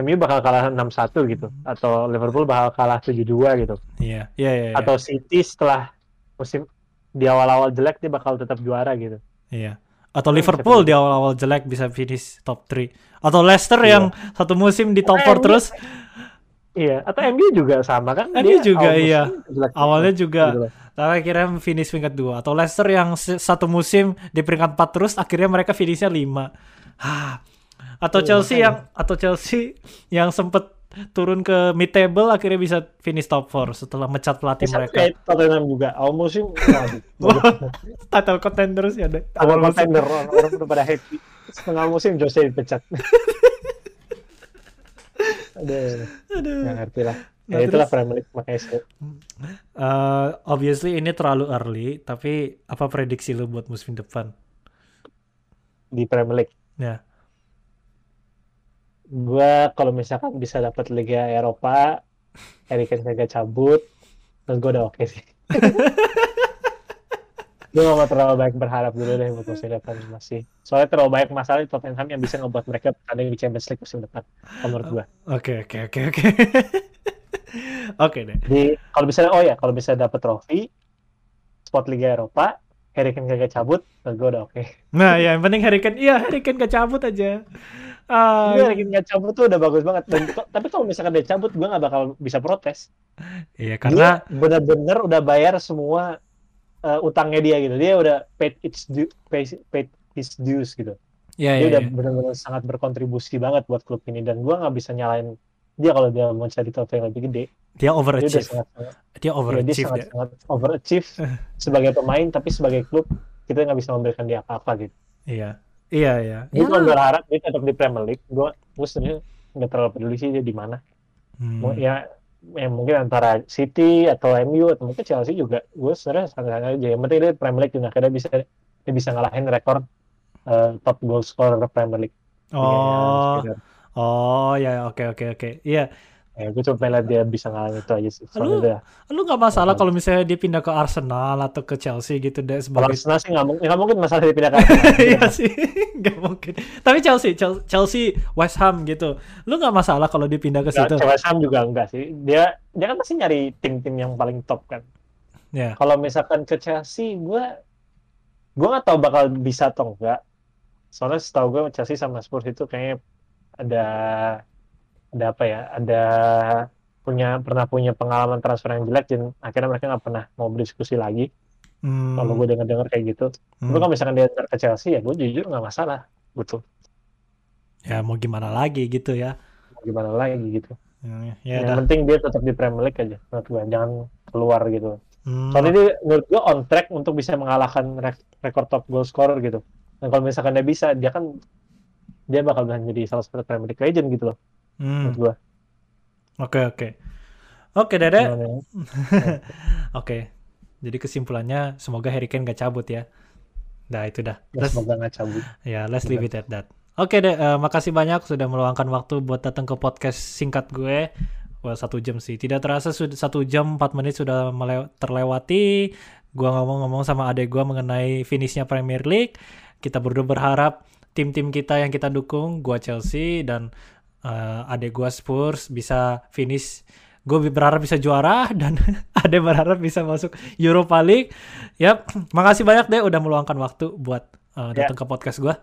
MU bakal kalah 6-1 gitu hmm. atau Liverpool bakal kalah 7-2 gitu. Iya iya iya, iya. atau City setelah musim di awal-awal jelek dia bakal tetap juara gitu. Iya. Atau Liverpool di awal-awal jelek bisa finish top 3 atau Leicester iya. yang satu musim di top 4 terus iya atau MU juga sama kan MU juga iya awalnya juga gitu tapi akhirnya finish peringkat 2 atau Leicester yang satu musim di peringkat 4 terus akhirnya mereka finishnya 5 ah atau iya, Chelsea yang atau Chelsea yang sempet turun ke mid table akhirnya bisa finish top 4 setelah mecat pelatih bisa mereka. Tottenham juga awal musim title contenders ya deh. Awal contender orang, orang udah pada happy. Setengah musim Jose dipecat. Aduh. Aduh. Nggak ngerti lah. Ya nah, itulah Premier League makanya sih. Uh, obviously ini terlalu early, tapi apa prediksi lu buat musim depan? Di Premier League? Ya gue kalau misalkan bisa dapat Liga Eropa Harry Kane kagak cabut terus gue udah oke okay sih gue gak mau terlalu banyak berharap dulu deh untuk musim depan masih soalnya terlalu banyak masalah di Tottenham yang bisa ngebuat mereka ada di Champions League musim depan menurut gue oke oke oke oke oke deh di kalau bisa oh ya kalau bisa dapat trofi spot Liga Eropa Harry Kane gak cabut, gue udah oke. Okay. Nah, ya yang penting Harry Kane, iya Harry Kane gak cabut aja. Ah, gue lagi nggak cabut tuh udah bagus banget. Dan, tapi kalau misalkan dia cabut, gue nggak bakal bisa protes. Iya karena bener-bener udah bayar semua uh, utangnya dia gitu. Dia udah paid its due, paid, paid his dues gitu. Iya, dia iya, udah iya. bener-bener sangat berkontribusi banget buat klub ini dan gue nggak bisa nyalain dia kalau dia mau cari trofei yang lebih gede. Dia overachieve. Dia, sangat, dia overachieve. Ya, dia sangat, sangat overachieve sebagai pemain, tapi sebagai klub kita nggak bisa memberikan dia apa-apa gitu. Iya. Iya iya. Gue ya. berharap dia tetap di Premier League. Gue gue sebenarnya nggak terlalu peduli sih dia di mana. Hmm. Ya, ya mungkin antara City atau MU atau mungkin Chelsea juga. Gue sebenarnya sangat aja. Yang penting dia Premier League dan akhirnya bisa dia bisa ngalahin rekor uh, top goal scorer Premier League. Oh. Ya, oh ya oke oke oke. Iya. Ya, gue cuma pengen lihat dia bisa ngalahin itu aja sih. Lu, dia, lu gak masalah kalau misalnya dia pindah ke Arsenal atau ke Chelsea gitu deh sebagai... Arsenal sih gak, mungkin, gak mungkin masalah dia pindah ke Arsenal. Iya sih, gak mungkin. Tapi Chelsea, Chelsea, West Ham gitu. Lu gak masalah kalau dia pindah ke situ? West Ham juga enggak sih. Dia dia kan pasti nyari tim-tim yang paling top kan. Ya. Yeah. Kalau misalkan ke Chelsea, gue gue gak tahu bakal bisa atau enggak. Soalnya setahu gue Chelsea sama Spurs itu kayaknya ada ada apa ya ada punya pernah punya pengalaman transfer yang jelek dan akhirnya mereka nggak pernah mau berdiskusi lagi. Hmm. kalau gue dengar dengar kayak gitu. Hmm. kalau misalkan dia ke Chelsea ya gue jujur nggak masalah gitu. Ya mau gimana lagi gitu ya. Mau gimana lagi gitu. Hmm, ya yang dah. penting dia tetap di Premier League aja menurut gue. Jangan keluar gitu. Hmm. soalnya dia menurut gue on track untuk bisa mengalahkan rekor top goal scorer gitu. Dan kalau misalkan dia bisa dia kan dia bakal jadi salah satu Premier League legend gitu loh Hmm. gua. Oke oke. Oke Dede. Ya? oke. Jadi kesimpulannya semoga Harry Kane gak cabut ya. Nah itu dah. Ya, semoga gak cabut. Ya let's leave it at that. Oke deh, uh, makasih banyak sudah meluangkan waktu buat datang ke podcast singkat gue. Wah satu jam sih, tidak terasa sudah satu jam empat menit sudah terlewati. Gua ngomong-ngomong sama adek gua mengenai finishnya Premier League. Kita berdua berharap tim-tim kita yang kita dukung, gua Chelsea dan uh, adek gue Spurs bisa finish gue berharap bisa juara dan ada berharap bisa masuk Europa League. Yap, makasih banyak deh udah meluangkan waktu buat uh, datang yeah. ke podcast gue.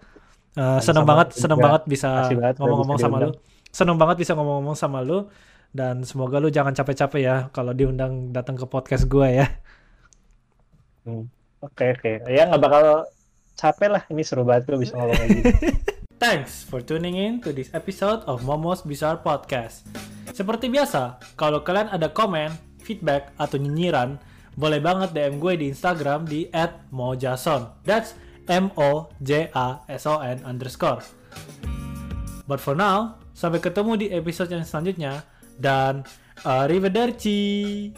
Uh, seneng banget, seneng banget bisa ngomong-ngomong sama lu. Seneng banget bisa ngomong-ngomong sama lu dan semoga lu jangan capek-capek ya kalau diundang datang ke podcast gue ya. Hmm. Oke okay, oke, okay. ya nggak bakal capek lah. Ini seru banget gue bisa ngomong lagi. Thanks for tuning in to this episode of Momo's Bizarre Podcast. Seperti biasa, kalau kalian ada komen, feedback, atau nyinyiran, boleh banget DM gue di Instagram di @mojason. That's M-O-J-A-S-O-N underscore. But for now, sampai ketemu di episode yang selanjutnya, dan arrivederci!